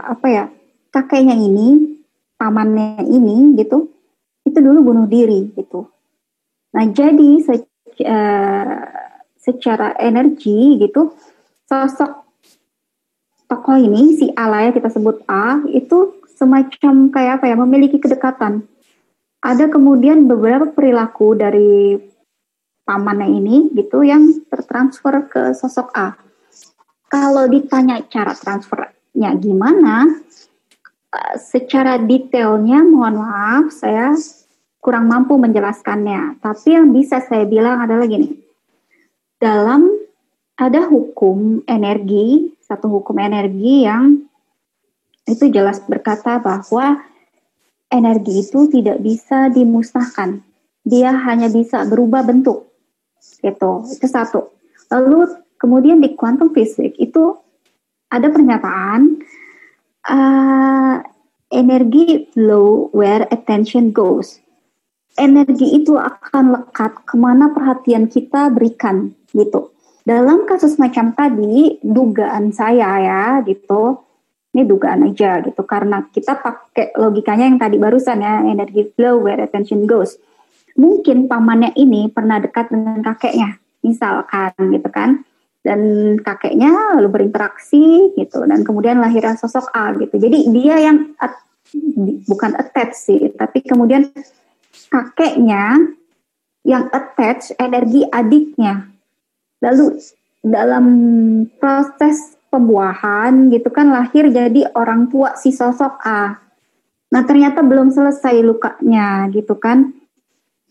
apa ya kakeknya ini pamannya ini gitu itu dulu bunuh diri gitu. Nah jadi se uh, secara energi gitu sosok tokoh ini si A lah ya kita sebut A itu semacam kayak apa ya memiliki kedekatan. Ada kemudian beberapa perilaku dari pamannya ini gitu yang tertransfer ke sosok A. Kalau ditanya cara transfernya gimana, eh, secara detailnya mohon maaf saya kurang mampu menjelaskannya. Tapi yang bisa saya bilang adalah gini. Dalam ada hukum energi satu hukum energi yang itu jelas berkata bahwa energi itu tidak bisa dimusnahkan. Dia hanya bisa berubah bentuk. Gitu. Itu satu. Lalu kemudian di quantum fisik itu ada pernyataan uh, energi flow where attention goes. Energi itu akan lekat ke mana perhatian kita berikan gitu. Dalam kasus macam tadi, dugaan saya ya gitu, ini dugaan aja gitu, karena kita pakai logikanya yang tadi barusan ya, energi flow where attention goes. Mungkin pamannya ini pernah dekat dengan kakeknya, misalkan gitu kan, dan kakeknya lalu berinteraksi gitu, dan kemudian lahirnya sosok A gitu. Jadi dia yang at, bukan attach sih, tapi kemudian kakeknya yang attach energi adiknya Lalu dalam proses pembuahan gitu kan lahir jadi orang tua si sosok A. Nah ternyata belum selesai lukanya gitu kan.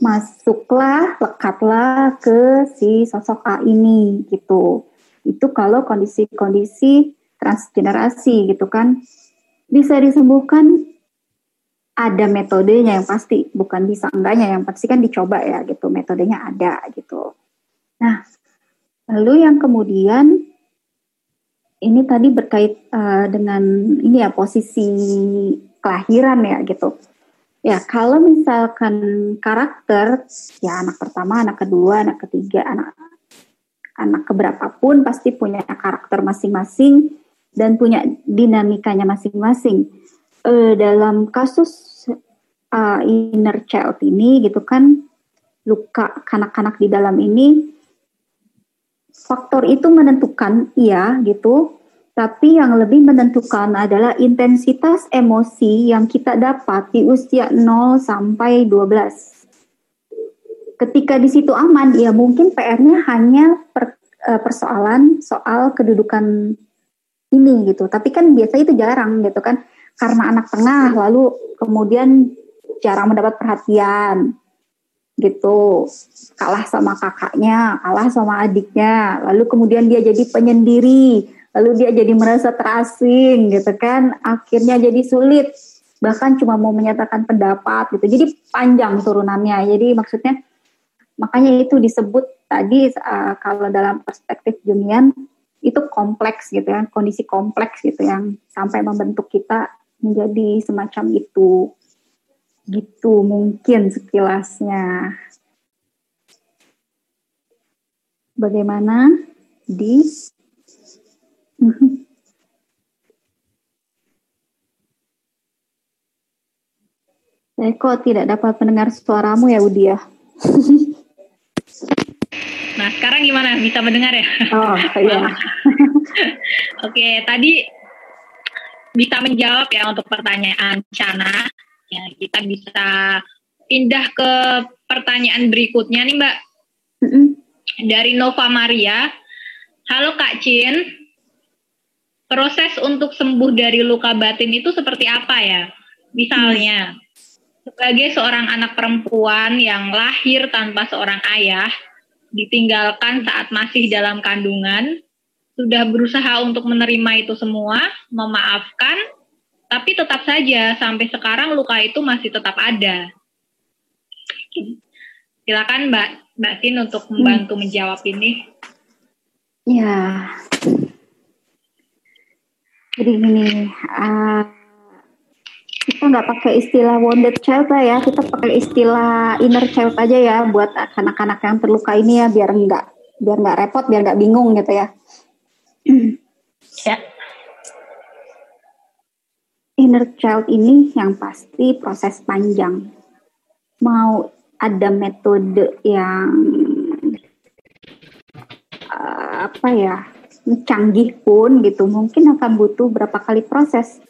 Masuklah, lekatlah ke si sosok A ini gitu. Itu kalau kondisi-kondisi transgenerasi gitu kan. Bisa disembuhkan ada metodenya yang pasti bukan bisa enggaknya yang pasti kan dicoba ya gitu metodenya ada gitu nah lalu yang kemudian ini tadi berkait uh, dengan ini ya posisi kelahiran ya gitu. Ya kalau misalkan karakter ya anak pertama, anak kedua, anak ketiga, anak anak keberapa pun pasti punya karakter masing-masing dan punya dinamikanya masing-masing. Uh, dalam kasus uh, inner child ini gitu kan luka kanak-kanak di dalam ini faktor itu menentukan iya gitu, tapi yang lebih menentukan adalah intensitas emosi yang kita dapat di usia 0 sampai 12. Ketika di situ aman, ya mungkin PR-nya hanya per, uh, persoalan soal kedudukan ini gitu. Tapi kan biasanya itu jarang gitu kan, karena anak tengah lalu kemudian jarang mendapat perhatian gitu. Kalah sama kakaknya kalah sama adiknya. Lalu kemudian dia jadi penyendiri. Lalu dia jadi merasa terasing gitu kan. Akhirnya jadi sulit. Bahkan cuma mau menyatakan pendapat gitu. Jadi panjang turunannya. Jadi maksudnya makanya itu disebut tadi uh, kalau dalam perspektif Junian itu kompleks gitu ya. Kondisi kompleks gitu yang sampai membentuk kita menjadi semacam itu Gitu mungkin sekilasnya. Bagaimana di Saya [LAUGHS] kok tidak dapat mendengar suaramu ya Udia. [LAUGHS] nah sekarang gimana? Bisa mendengar ya? Oh iya. [LAUGHS] Oke tadi bisa menjawab ya untuk pertanyaan Cana ya kita bisa pindah ke pertanyaan berikutnya nih Mbak. Mm-hmm. Dari Nova Maria. Halo Kak Cin. Proses untuk sembuh dari luka batin itu seperti apa ya? Misalnya, sebagai seorang anak perempuan yang lahir tanpa seorang ayah, ditinggalkan saat masih dalam kandungan, sudah berusaha untuk menerima itu semua, memaafkan, tapi tetap saja sampai sekarang luka itu masih tetap ada. Silakan Mbak Mbak Sin untuk membantu hmm. menjawab ini. Ya. Jadi gini, uh, kita nggak pakai istilah wounded child lah ya, kita pakai istilah inner child aja ya buat anak-anak yang terluka ini ya biar nggak biar nggak repot, biar nggak bingung gitu ya. ya inner child ini yang pasti proses panjang. Mau ada metode yang uh, apa ya canggih pun gitu mungkin akan butuh berapa kali proses.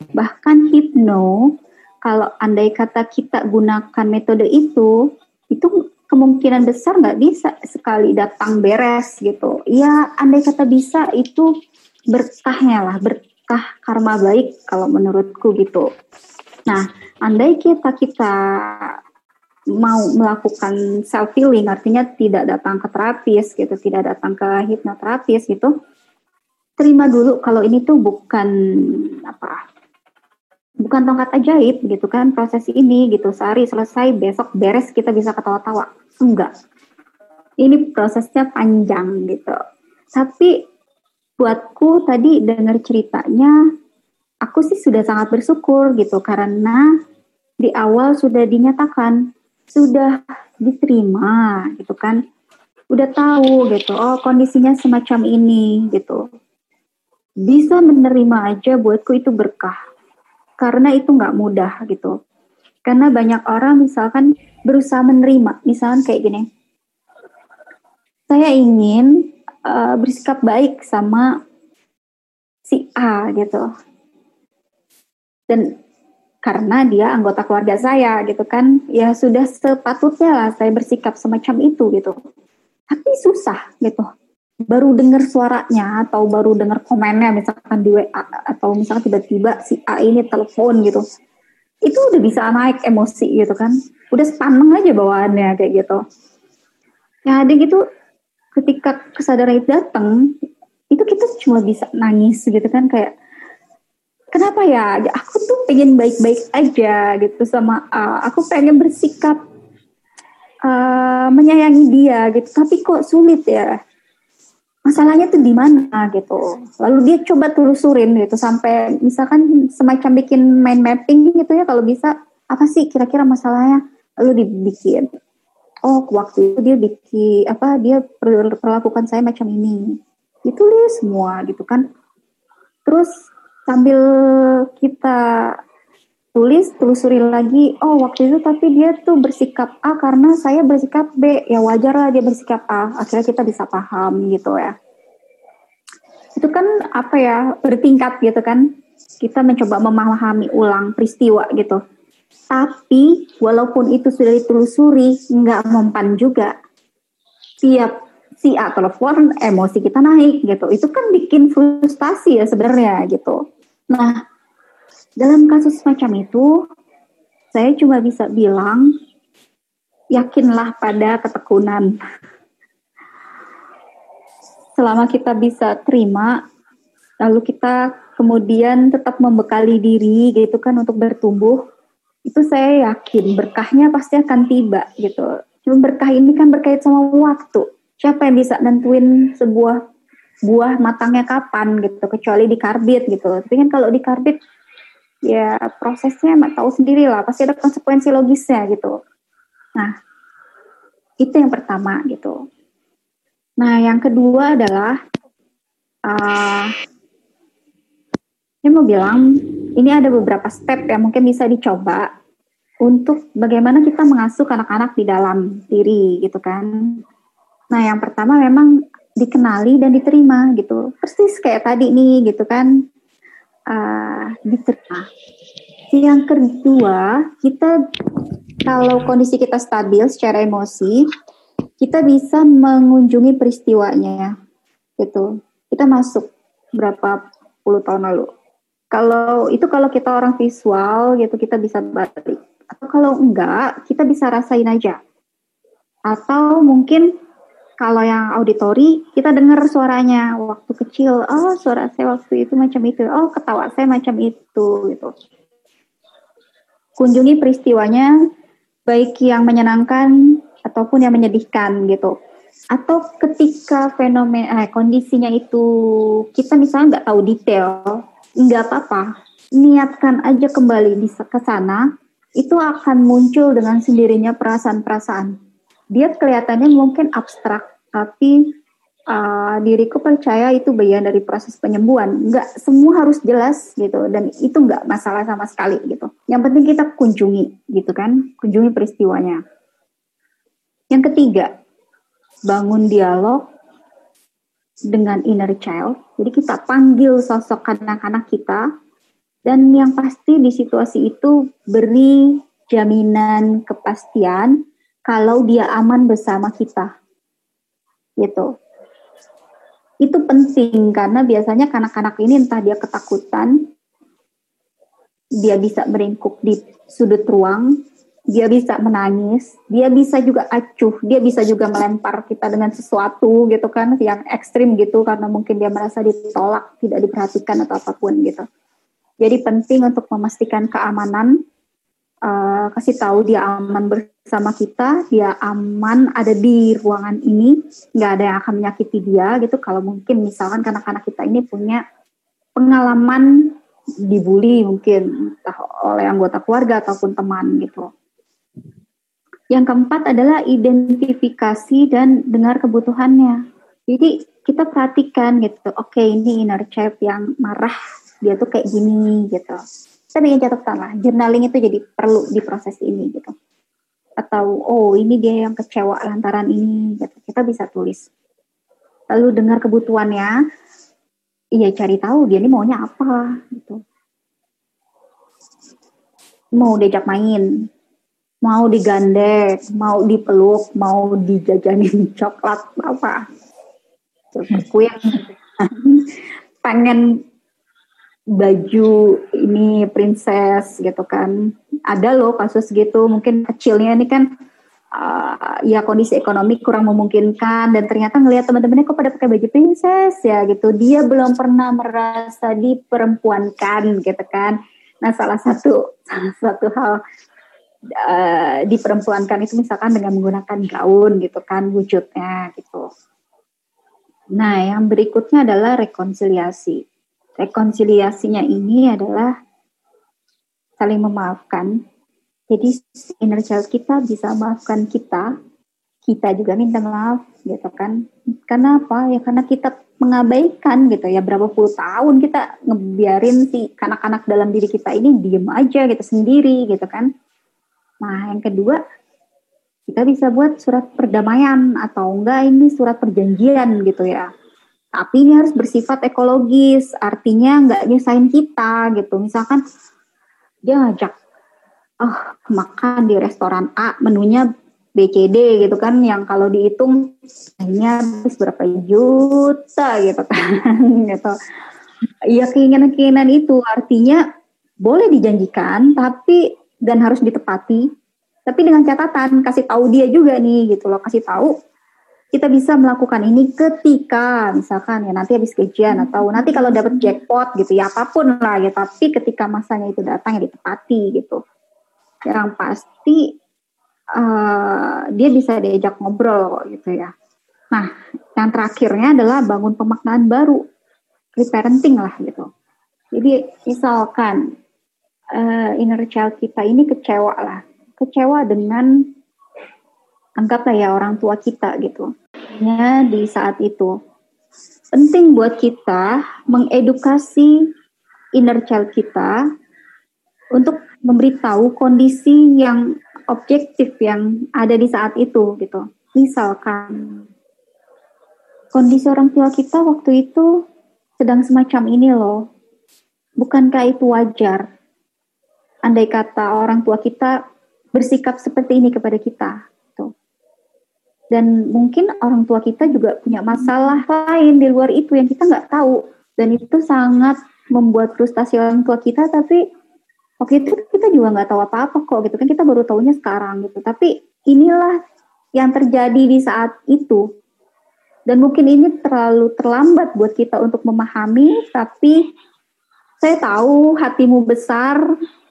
Bahkan hipno kalau andai kata kita gunakan metode itu itu kemungkinan besar nggak bisa sekali datang beres gitu. Ya andai kata bisa itu berkahnya lah ber, karma baik kalau menurutku gitu. Nah, andai kita kita mau melakukan self healing artinya tidak datang ke terapis gitu, tidak datang ke hipnoterapis gitu. Terima dulu kalau ini tuh bukan apa bukan tongkat ajaib gitu kan proses ini gitu sehari selesai besok beres kita bisa ketawa-tawa enggak ini prosesnya panjang gitu tapi buatku tadi dengar ceritanya aku sih sudah sangat bersyukur gitu karena di awal sudah dinyatakan sudah diterima gitu kan. Udah tahu gitu oh kondisinya semacam ini gitu. Bisa menerima aja buatku itu berkah karena itu nggak mudah gitu. Karena banyak orang misalkan berusaha menerima misalkan kayak gini. Saya ingin uh, bersikap baik sama si A gitu. Dan karena dia anggota keluarga saya gitu kan, ya sudah sepatutnya lah saya bersikap semacam itu gitu. Tapi susah gitu. Baru dengar suaranya atau baru dengar komennya misalkan di WA atau misalkan tiba-tiba si A ini telepon gitu. Itu udah bisa naik emosi gitu kan. Udah sepaneng aja bawaannya kayak gitu. Ya ada gitu ketika kesadaran itu datang itu kita cuma bisa nangis gitu kan kayak kenapa ya? Aku tuh pengen baik-baik aja gitu sama A aku pengen bersikap uh, menyayangi dia gitu. Tapi kok sulit ya? Masalahnya tuh di mana gitu. Lalu dia coba telusurin gitu sampai misalkan semacam bikin mind mapping gitu ya kalau bisa. Apa sih kira-kira masalahnya? Lalu dibikin oh waktu itu dia bikin apa dia perlakukan saya macam ini. Ditulis semua gitu kan. Terus sambil kita tulis telusuri lagi oh waktu itu tapi dia tuh bersikap A karena saya bersikap B. Ya wajar lah dia bersikap A. Akhirnya kita bisa paham gitu ya. Itu kan apa ya bertingkat gitu kan. Kita mencoba memahami ulang peristiwa gitu tapi walaupun itu sudah ditelusuri nggak mempan juga. Tiap si A telepon emosi kita naik gitu. Itu kan bikin frustasi ya sebenarnya gitu. Nah dalam kasus semacam itu, saya cuma bisa bilang, yakinlah pada ketekunan. Selama kita bisa terima, lalu kita kemudian tetap membekali diri gitu kan untuk bertumbuh, itu saya yakin berkahnya pasti akan tiba gitu. Cuma berkah ini kan berkait sama waktu. Siapa yang bisa nentuin sebuah buah matangnya kapan gitu, kecuali di karbit gitu. Tapi kan kalau di karbit ya prosesnya mak tahu sendiri lah pasti ada konsekuensi logisnya gitu nah itu yang pertama gitu nah yang kedua adalah uh, saya mau bilang ini ada beberapa step yang mungkin bisa dicoba untuk bagaimana kita mengasuh anak-anak di dalam diri gitu kan nah yang pertama memang dikenali dan diterima gitu persis kayak tadi nih gitu kan uh, diterima. Yang kedua, kita kalau kondisi kita stabil secara emosi, kita bisa mengunjungi peristiwanya, gitu. Kita masuk berapa puluh tahun lalu. Kalau itu kalau kita orang visual gitu kita bisa balik. Atau kalau enggak, kita bisa rasain aja. Atau mungkin kalau yang auditori kita dengar suaranya waktu kecil oh suara saya waktu itu macam itu oh ketawa saya macam itu gitu kunjungi peristiwanya baik yang menyenangkan ataupun yang menyedihkan gitu atau ketika fenomena eh, kondisinya itu kita misalnya nggak tahu detail nggak apa-apa niatkan aja kembali di ke sana itu akan muncul dengan sendirinya perasaan-perasaan dia kelihatannya mungkin abstrak, tapi uh, diriku percaya itu bagian dari proses penyembuhan. Enggak semua harus jelas gitu, dan itu enggak masalah sama sekali gitu. Yang penting kita kunjungi gitu kan, kunjungi peristiwanya. Yang ketiga, bangun dialog dengan inner child. Jadi kita panggil sosok anak-anak kita, dan yang pasti di situasi itu beri jaminan kepastian kalau dia aman bersama kita. Gitu. Itu penting karena biasanya kanak-kanak ini entah dia ketakutan, dia bisa meringkuk di sudut ruang, dia bisa menangis, dia bisa juga acuh, dia bisa juga melempar kita dengan sesuatu gitu kan yang ekstrim gitu karena mungkin dia merasa ditolak, tidak diperhatikan atau apa pun gitu. Jadi penting untuk memastikan keamanan uh, kasih tahu dia aman bersama kita, dia aman ada di ruangan ini, nggak ada yang akan menyakiti dia gitu. Kalau mungkin misalkan anak-anak kita ini punya pengalaman dibully mungkin entah oleh anggota keluarga ataupun teman gitu. Yang keempat adalah identifikasi dan dengar kebutuhannya. Jadi kita perhatikan gitu, oke okay, ini inner child yang marah, dia tuh kayak gini gitu. Saya bikin catatan lah journaling itu jadi perlu di proses ini gitu. Atau oh ini dia yang kecewa lantaran ini gitu. Kita bisa tulis. Lalu dengar kebutuhannya iya cari tahu dia ini maunya apa gitu. Mau diajak main mau digandeng mau dipeluk mau dijajanin [LAUGHS] coklat apa? Kue [LAUGHS] pengen baju ini princess gitu kan. Ada loh kasus gitu mungkin kecilnya ini kan uh, ya kondisi ekonomi kurang memungkinkan dan ternyata ngelihat teman-temannya kok pada pakai baju princess ya gitu. Dia belum pernah merasa diperempuankan gitu kan. Nah, salah satu [LAUGHS] salah satu hal uh, diperempuankan itu misalkan dengan menggunakan gaun gitu kan wujudnya gitu. Nah, yang berikutnya adalah rekonsiliasi. Rekonsiliasinya ini adalah saling memaafkan. Jadi inner child kita bisa maafkan kita, kita juga minta maaf gitu kan. Karena apa? Ya karena kita mengabaikan gitu ya berapa puluh tahun kita ngebiarin si anak-anak dalam diri kita ini diem aja gitu sendiri gitu kan. Nah, yang kedua kita bisa buat surat perdamaian atau enggak ini surat perjanjian gitu ya. Tapi ini harus bersifat ekologis, artinya enggak nyusahin kita gitu. Misalkan dia ngajak oh makan di restoran A, menunya BCD gitu kan yang kalau dihitung hanya habis berapa juta gitu kan [LAUGHS] gitu. Ya keinginan-keinginan itu artinya boleh dijanjikan tapi dan harus ditepati. Tapi dengan catatan kasih tahu dia juga nih gitu loh. Kasih tahu kita bisa melakukan ini ketika misalkan ya nanti habis gajian atau nanti kalau dapat jackpot gitu ya apa pun lah ya. Tapi ketika masanya itu datang ya ditepati gitu. Yang pasti uh, dia bisa diajak ngobrol gitu ya. Nah yang terakhirnya adalah bangun pemaknaan baru. Reparenting lah gitu. Jadi misalkan uh, inner child kita ini kecewa lah, kecewa dengan anggaplah ya orang tua kita gitu. Ya di saat itu penting buat kita mengedukasi inner child kita untuk memberitahu kondisi yang objektif yang ada di saat itu gitu. Misalkan kondisi orang tua kita waktu itu sedang semacam ini loh. Bukankah itu wajar? Andai kata orang tua kita bersikap seperti ini kepada kita. Tuh. Dan mungkin orang tua kita juga punya masalah lain di luar itu yang kita nggak tahu. Dan itu sangat membuat frustasi orang tua kita, tapi waktu itu kita juga nggak tahu apa-apa kok gitu kan kita baru tahunya sekarang gitu. Tapi inilah yang terjadi di saat itu. Dan mungkin ini terlalu terlambat buat kita untuk memahami, tapi saya tahu hatimu besar,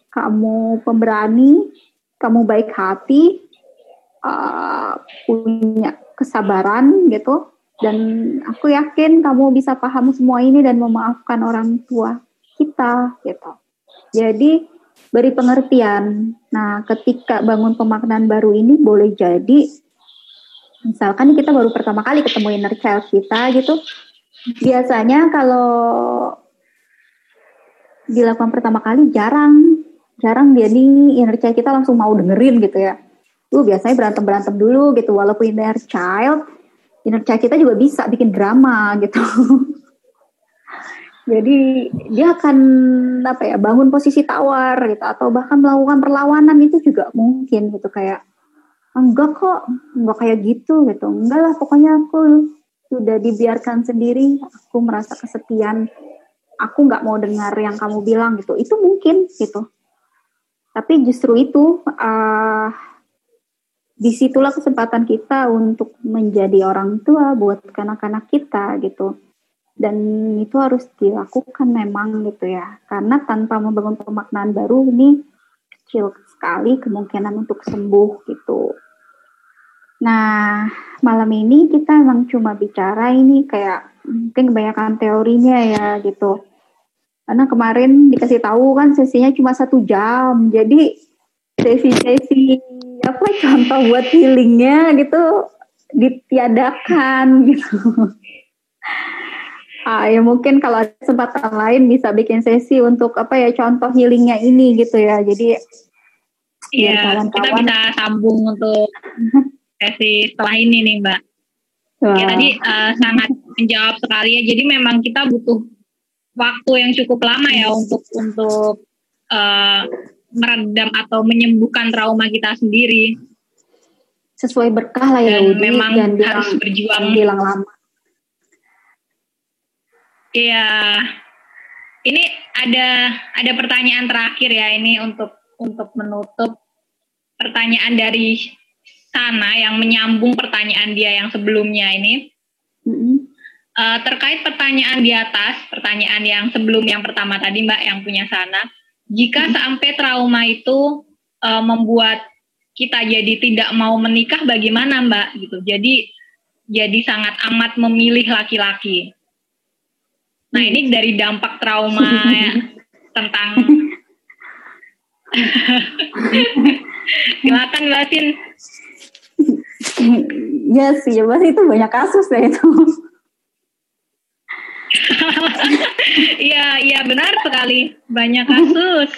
kamu pemberani, kamu baik hati, uh, punya kesabaran gitu, dan aku yakin kamu bisa paham semua ini dan memaafkan orang tua kita gitu. Jadi beri pengertian. Nah, ketika bangun pemaknaan baru ini boleh jadi misalkan kita baru pertama kali ketemu inner child kita gitu. Biasanya kalau dilakukan pertama kali jarang jarang jadi inner child kita langsung mau dengerin gitu ya. Lu biasanya berantem-berantem dulu gitu walaupun inner child inner child kita juga bisa bikin drama gitu. [LAUGHS] Jadi dia akan apa ya bangun posisi tawar gitu atau bahkan melakukan perlawanan itu juga mungkin gitu kayak enggak kok enggak kayak gitu gitu enggak lah pokoknya aku sudah dibiarkan sendiri aku merasa kesepian aku nggak mau dengar yang kamu bilang gitu itu mungkin gitu tapi justru itu uh, di situlah kesempatan kita untuk menjadi orang tua buat anak-anak kita gitu. Dan itu harus dilakukan memang gitu ya. Karena tanpa membangun pemaknaan baru ini kecil sekali kemungkinan untuk sembuh gitu. Nah malam ini kita emang cuma bicara ini kayak mungkin kebanyakan teorinya ya gitu karena kemarin dikasih tahu kan sesinya cuma satu jam jadi sesi-sesi apa contoh buat healingnya gitu ditiadakan gitu [LAUGHS] ah ya mungkin kalau ada kesempatan lain bisa bikin sesi untuk apa ya contoh healingnya ini gitu ya jadi Iya, kita bisa sambung untuk sesi setelah ini nih Mbak. Wow. Ya tadi uh, sangat menjawab sekali ya. Jadi memang kita butuh waktu yang cukup lama ya untuk untuk uh, meredam atau menyembuhkan trauma kita sendiri. Sesuai berkah lah ya, dan memang dan harus berjuang. Bilang lama. Iya, ini ada ada pertanyaan terakhir ya ini untuk untuk menutup pertanyaan dari sana yang menyambung pertanyaan dia yang sebelumnya ini. Mm -hmm. Uh, terkait pertanyaan di atas, pertanyaan yang sebelum yang pertama tadi Mbak yang punya sana, jika sampai trauma itu uh, membuat kita jadi tidak mau menikah bagaimana Mbak gitu. Jadi jadi sangat amat memilih laki-laki. Nah, ini dari dampak trauma ya, [LAUGHS] tentang [LAUGHS] Silakan Mbak Sin. Ya sih, ya pasti itu banyak kasus deh itu. [LAUGHS] Iya, iya benar sekali. Banyak kasus.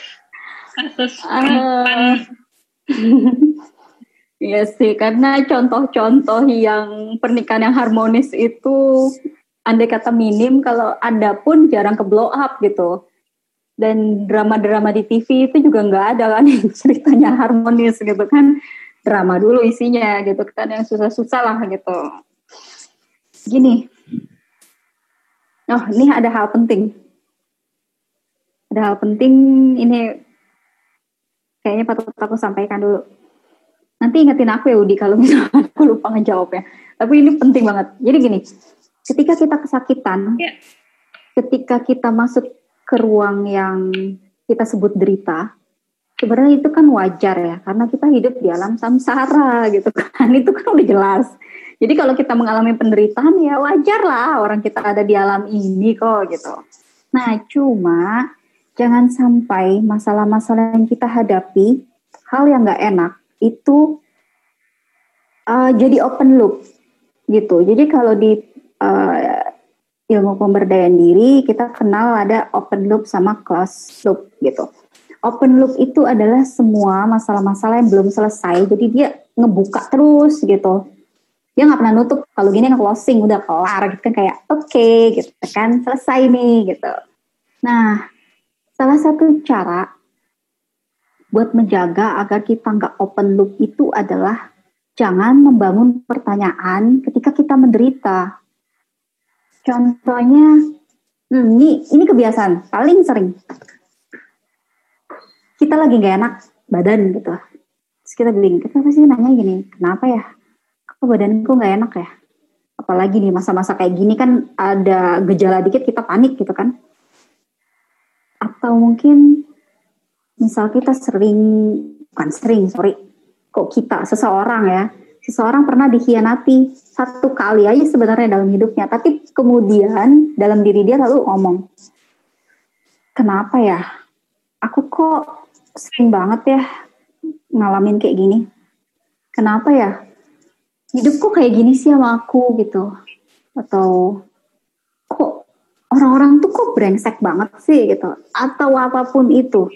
Kasus uh, [LAUGHS] Iya sih, karena contoh-contoh yang pernikahan yang harmonis itu andai kata minim, kalau ada pun jarang ke blow up gitu. Dan drama-drama di TV itu juga nggak ada kan [LAUGHS] ceritanya harmonis gitu kan. Drama dulu isinya gitu kan, yang susah-susah lah gitu. Gini, oh ini ada hal penting. Ada hal penting ini kayaknya patut aku sampaikan dulu Nanti ingetin aku ya Udi kalau [LAUGHS] misalnya aku lupa ngejawabnya. Tapi ini penting banget. Jadi gini, ketika kita kesakitan, ya. ketika kita masuk ke ruang yang kita sebut derita, sebenarnya itu kan wajar ya, karena kita hidup di alam samsara gitu kan. [LAUGHS] Itu kan udah jelas. Jadi kalau kita mengalami penderitaan ya wajar lah orang kita ada di alam ini kok gitu. Nah cuma jangan sampai masalah-masalah yang kita hadapi, hal yang nggak enak, itu uh, jadi open loop gitu. Jadi kalau di uh, ilmu pemberdayaan diri kita kenal ada open loop sama closed loop gitu. Open loop itu adalah semua masalah-masalah yang belum selesai, jadi dia ngebuka terus gitu. Dia nggak pernah nutup. Kalau gini closing udah kelar gitu kan kayak oke okay, gitu kan selesai nih gitu. Nah, salah satu cara buat menjaga agar kita nggak open loop itu adalah jangan membangun pertanyaan ketika kita menderita. Contohnya, hmm, ini ini kebiasaan paling sering. Kita lagi nggak enak badan gitu. Terus kita bilang, kita pasti nanya gini, kenapa ya? Kok badanku nggak enak ya? Apalagi nih masa-masa kayak gini kan ada gejala dikit kita panik gitu kan? Atau mungkin misal kita sering bukan sering sorry kok kita seseorang ya seseorang pernah dikhianati satu kali aja sebenarnya dalam hidupnya tapi kemudian dalam diri dia lalu ngomong kenapa ya aku kok sering banget ya ngalamin kayak gini kenapa ya hidupku kayak gini sih sama aku gitu atau kok orang-orang tuh kok brengsek banget sih gitu atau apa pun itu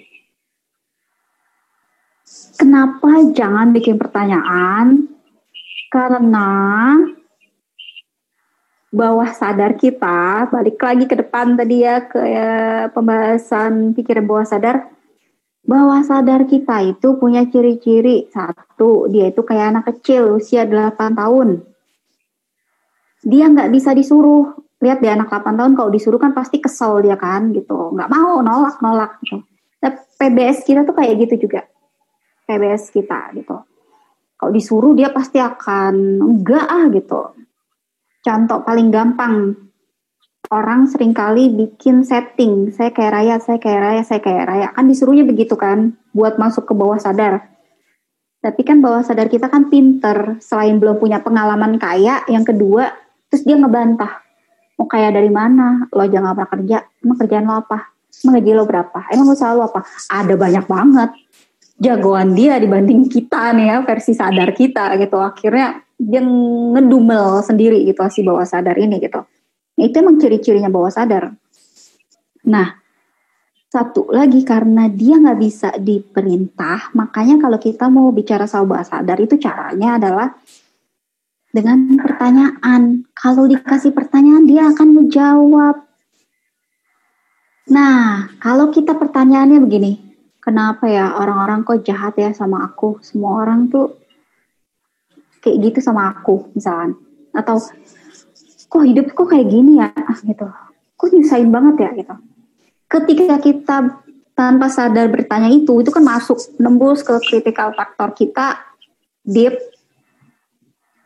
Kenapa jangan bikin pertanyaan? Karena bawah sadar kita, balik lagi ke depan tadi ya ke ya, pembahasan pikiran bawah sadar. Bawah sadar kita itu punya ciri-ciri. Satu, dia itu kayak anak kecil usia 8 tahun. Dia nggak bisa disuruh. Lihat dia anak 8 tahun kalau disuruh kan pasti kesel dia kan gitu. Nggak mau, nolak-nolak gitu. Nah, PBS kita tuh kayak gitu juga PBS kita gitu. Kalau disuruh dia pasti akan enggak ah gitu. Contoh paling gampang orang sering kali bikin setting, saya kayak raya, saya kayak raya, saya kayak raya. Kan disuruhnya begitu kan, buat masuk ke bawah sadar. Tapi kan bawah sadar kita kan pinter, selain belum punya pengalaman kaya, yang kedua, terus dia ngebantah. Mau kaya dari mana? Lo jangan pernah kerja, emang kerjaan lo apa? Emang gaji lo berapa? Emang usaha lo apa? Ada banyak banget jagoan dia dibanding kita nih ya versi sadar kita gitu akhirnya dia ngedumel sendiri gitu si bawah sadar ini gitu itu emang ciri-cirinya bawah sadar. Nah satu lagi karena dia nggak bisa diperintah makanya kalau kita mau bicara soal bawah sadar itu caranya adalah dengan pertanyaan. Kalau dikasih pertanyaan dia akan menjawab. Nah kalau kita pertanyaannya begini kenapa ya orang-orang kok jahat ya sama aku? Semua orang tuh kayak gitu sama aku misalkan. Atau kok hidup kok kayak gini ya? Ah, gitu. Kok nyusahin banget ya gitu. Ketika kita tanpa sadar bertanya itu itu kan masuk nembus ke critical faktor kita deep.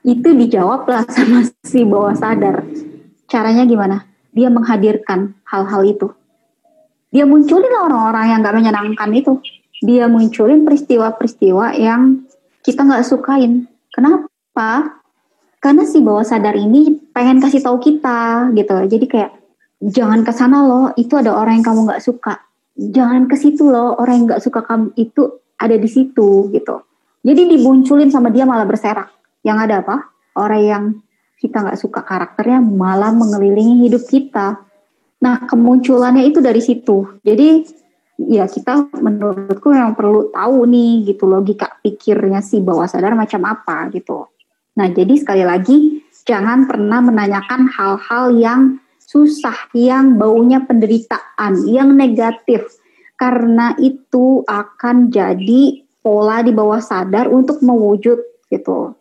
Itu dijawab lah sama [LAUGHS] si bawah sadar. Caranya gimana? Dia menghadirkan hal-hal itu. Dia munculin orang-orang yang gak menyenangkan itu. Dia munculin peristiwa-peristiwa yang kita nggak sukain. Kenapa? Karena si bawah sadar ini pengen kasih tahu kita gitu. Jadi kayak jangan ke sana loh, itu ada orang yang kamu nggak suka. Jangan ke situ loh, orang yang nggak suka kamu itu ada di situ gitu. Jadi dibunculin sama dia malah berserak. Yang ada apa? Orang yang kita nggak suka karakternya malah mengelilingi hidup kita. Nah kemunculannya itu dari situ. Jadi ya kita menurutku yang perlu tahu nih gitu logika pikirnya si bawah sadar macam apa gitu. Nah jadi sekali lagi jangan pernah menanyakan hal-hal yang susah, yang baunya penderitaan, yang negatif karena itu akan jadi pola di bawah sadar untuk mewujud gitu.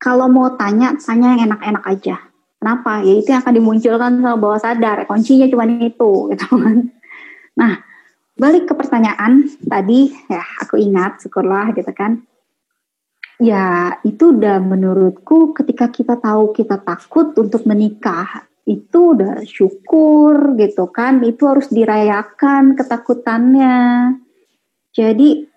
Kalau mau tanya, tanya yang enak-enak aja. Kenapa? Ya itu yang akan dimunculkan sama bawah sadar. Kuncinya cuma itu, gitu kan. Nah, balik ke pertanyaan tadi, ya aku ingat, syukurlah gitu kan. Ya, itu udah menurutku ketika kita tahu kita takut untuk menikah, itu udah syukur gitu kan. Itu harus dirayakan ketakutannya. Jadi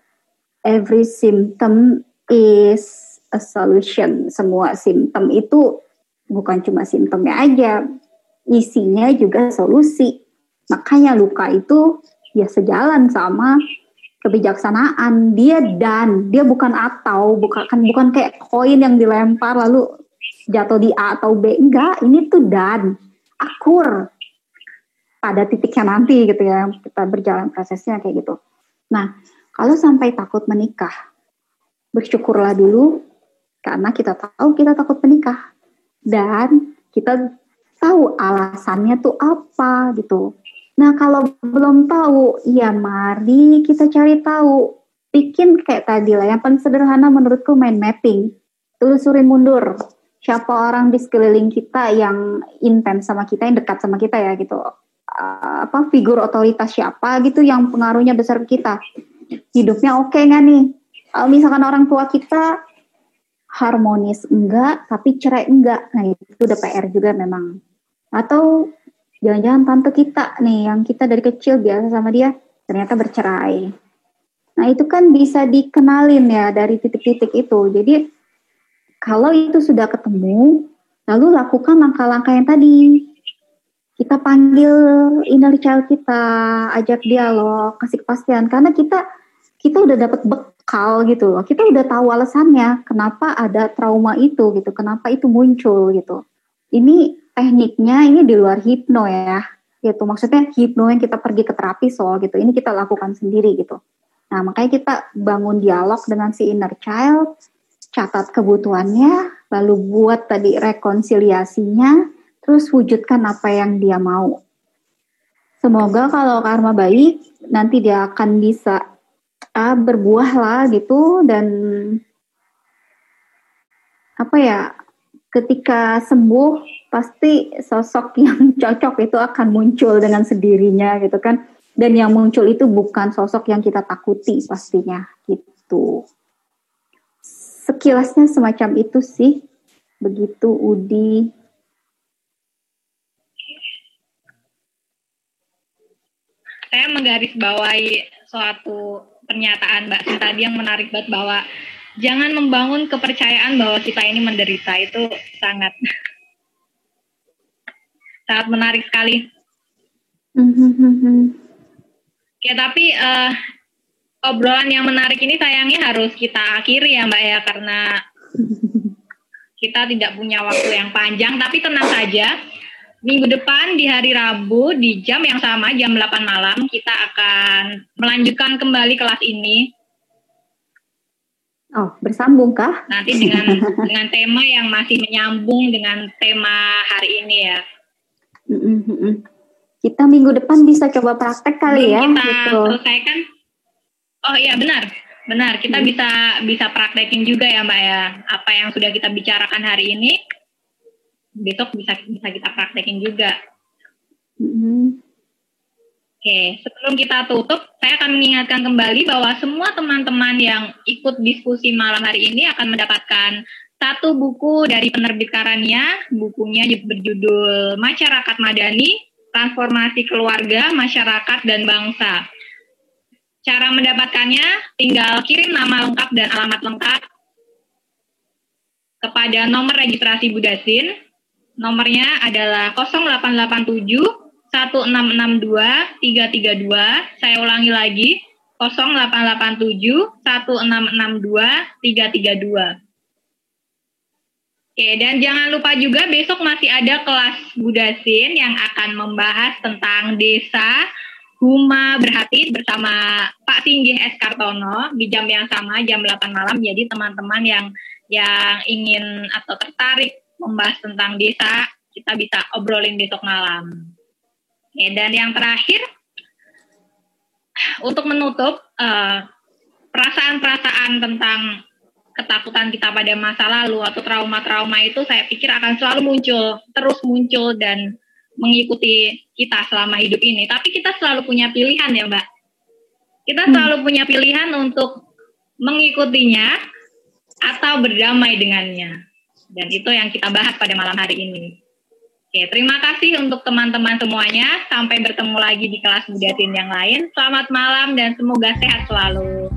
every symptom is a solution. Semua simptom itu bukan cuma simptomnya aja, isinya juga solusi. Makanya luka itu ya sejalan sama kebijaksanaan. Dia dan, dia bukan atau, bukan bukan kayak koin yang dilempar lalu jatuh di A atau B. Enggak, ini tuh dan akur pada titiknya nanti gitu ya. Kita berjalan prosesnya kayak gitu. Nah, kalau sampai takut menikah, bersyukurlah dulu karena kita tahu kita takut menikah dan kita tahu alasannya tuh apa gitu. Nah kalau belum tahu, ya mari kita cari tahu. Bikin kayak tadi lah, yang paling sederhana menurutku main mapping. Telusurin mundur. Siapa orang di sekeliling kita yang intens sama kita, yang dekat sama kita ya gitu. Uh, apa figur otoritas siapa gitu yang pengaruhnya besar ke kita hidupnya oke okay nggak nih? Kalau misalkan orang tua kita harmonis enggak, tapi cerai enggak, nah itu udah PR juga memang. Atau jangan-jangan tante kita nih, yang kita dari kecil biasa sama dia, ternyata bercerai. Nah itu kan bisa dikenalin ya dari titik-titik itu. Jadi kalau itu sudah ketemu, lalu lakukan langkah-langkah yang tadi. Kita panggil inner child kita, ajak dialog, kasih kepastian. Karena kita kita udah dapat bekal gitu loh. Kita udah tahu alasannya kenapa ada trauma itu gitu, kenapa itu muncul gitu. Ini tekniknya ini di luar hipno ya. Gitu. Maksudnya hipno yang kita pergi ke terapi soal gitu. Ini kita lakukan sendiri gitu. Nah, makanya kita bangun dialog dengan si inner child, catat kebutuhannya, lalu buat tadi rekonsiliasinya, terus wujudkan apa yang dia mau. Semoga kalau karma baik, nanti dia akan bisa uh, berbuah lah gitu dan apa ya ketika sembuh pasti sosok yang [LAUGHS] cocok itu akan muncul dengan sendirinya gitu kan. Dan yang muncul itu bukan sosok yang kita takuti pastinya gitu. Sekilasnya semacam itu sih. Begitu Udi. Saya menggarisbawahi suatu pernyataan Mbak tadi yang menarik banget bahwa jangan membangun kepercayaan bahwa kita ini menderita. Itu sangat sangat menarik sekali. Ya tapi uh, obrolan yang menarik ini sayangnya harus kita akhiri ya Mbak ya karena [LAUGHS] kita tidak punya waktu yang panjang tapi tenang saja minggu depan di hari Rabu di jam yang sama jam 8 malam kita akan melanjutkan kembali kelas ini. Oh, bersambung kah? Nanti dengan dengan tema yang masih menyambung dengan tema hari ini ya. Kita minggu depan bisa coba praktek kali ya. Kita gitu. selesaikan. Oh iya benar, benar. Kita hmm. bisa bisa praktekin juga ya Mbak ya. Apa yang sudah kita bicarakan hari ini besok bisa bisa kita praktekin juga. Mm-hmm. Oke, sebelum kita tutup, saya akan mengingatkan kembali bahwa semua teman-teman yang ikut diskusi malam hari ini akan mendapatkan satu buku dari penerbit Karania, bukunya berjudul Masyarakat Madani, transformasi keluarga, masyarakat, dan bangsa. Cara mendapatkannya tinggal kirim nama lengkap dan alamat lengkap kepada nomor registrasi Budasin. Nomornya adalah 0887 1662 332. Saya ulangi lagi 0887 1662 332. Oke, dan jangan lupa juga besok masih ada kelas Budasin yang akan membahas tentang desa Huma Berhati bersama Pak Singgih S. Kartono di jam yang sama, jam 8 malam. Jadi teman-teman yang yang ingin atau tertarik membahas tentang desa, kita bisa obrolin besok malam. Oke, dan yang terakhir, untuk menutup eh, perasaan-perasaan tentang ketakutan kita pada masa lalu atau trauma-trauma itu saya pikir akan selalu muncul, terus muncul dan mengikuti kita selama hidup ini. Tapi kita selalu punya pilihan ya Mbak. Kita hmm. selalu punya pilihan untuk mengikutinya atau berdamai dengannya. Dan itu yang kita bahas pada malam hari ini. Oke, terima kasih untuk teman-teman semuanya. Sampai bertemu lagi di kelas Budatin yang lain. Selamat malam dan semoga sehat selalu.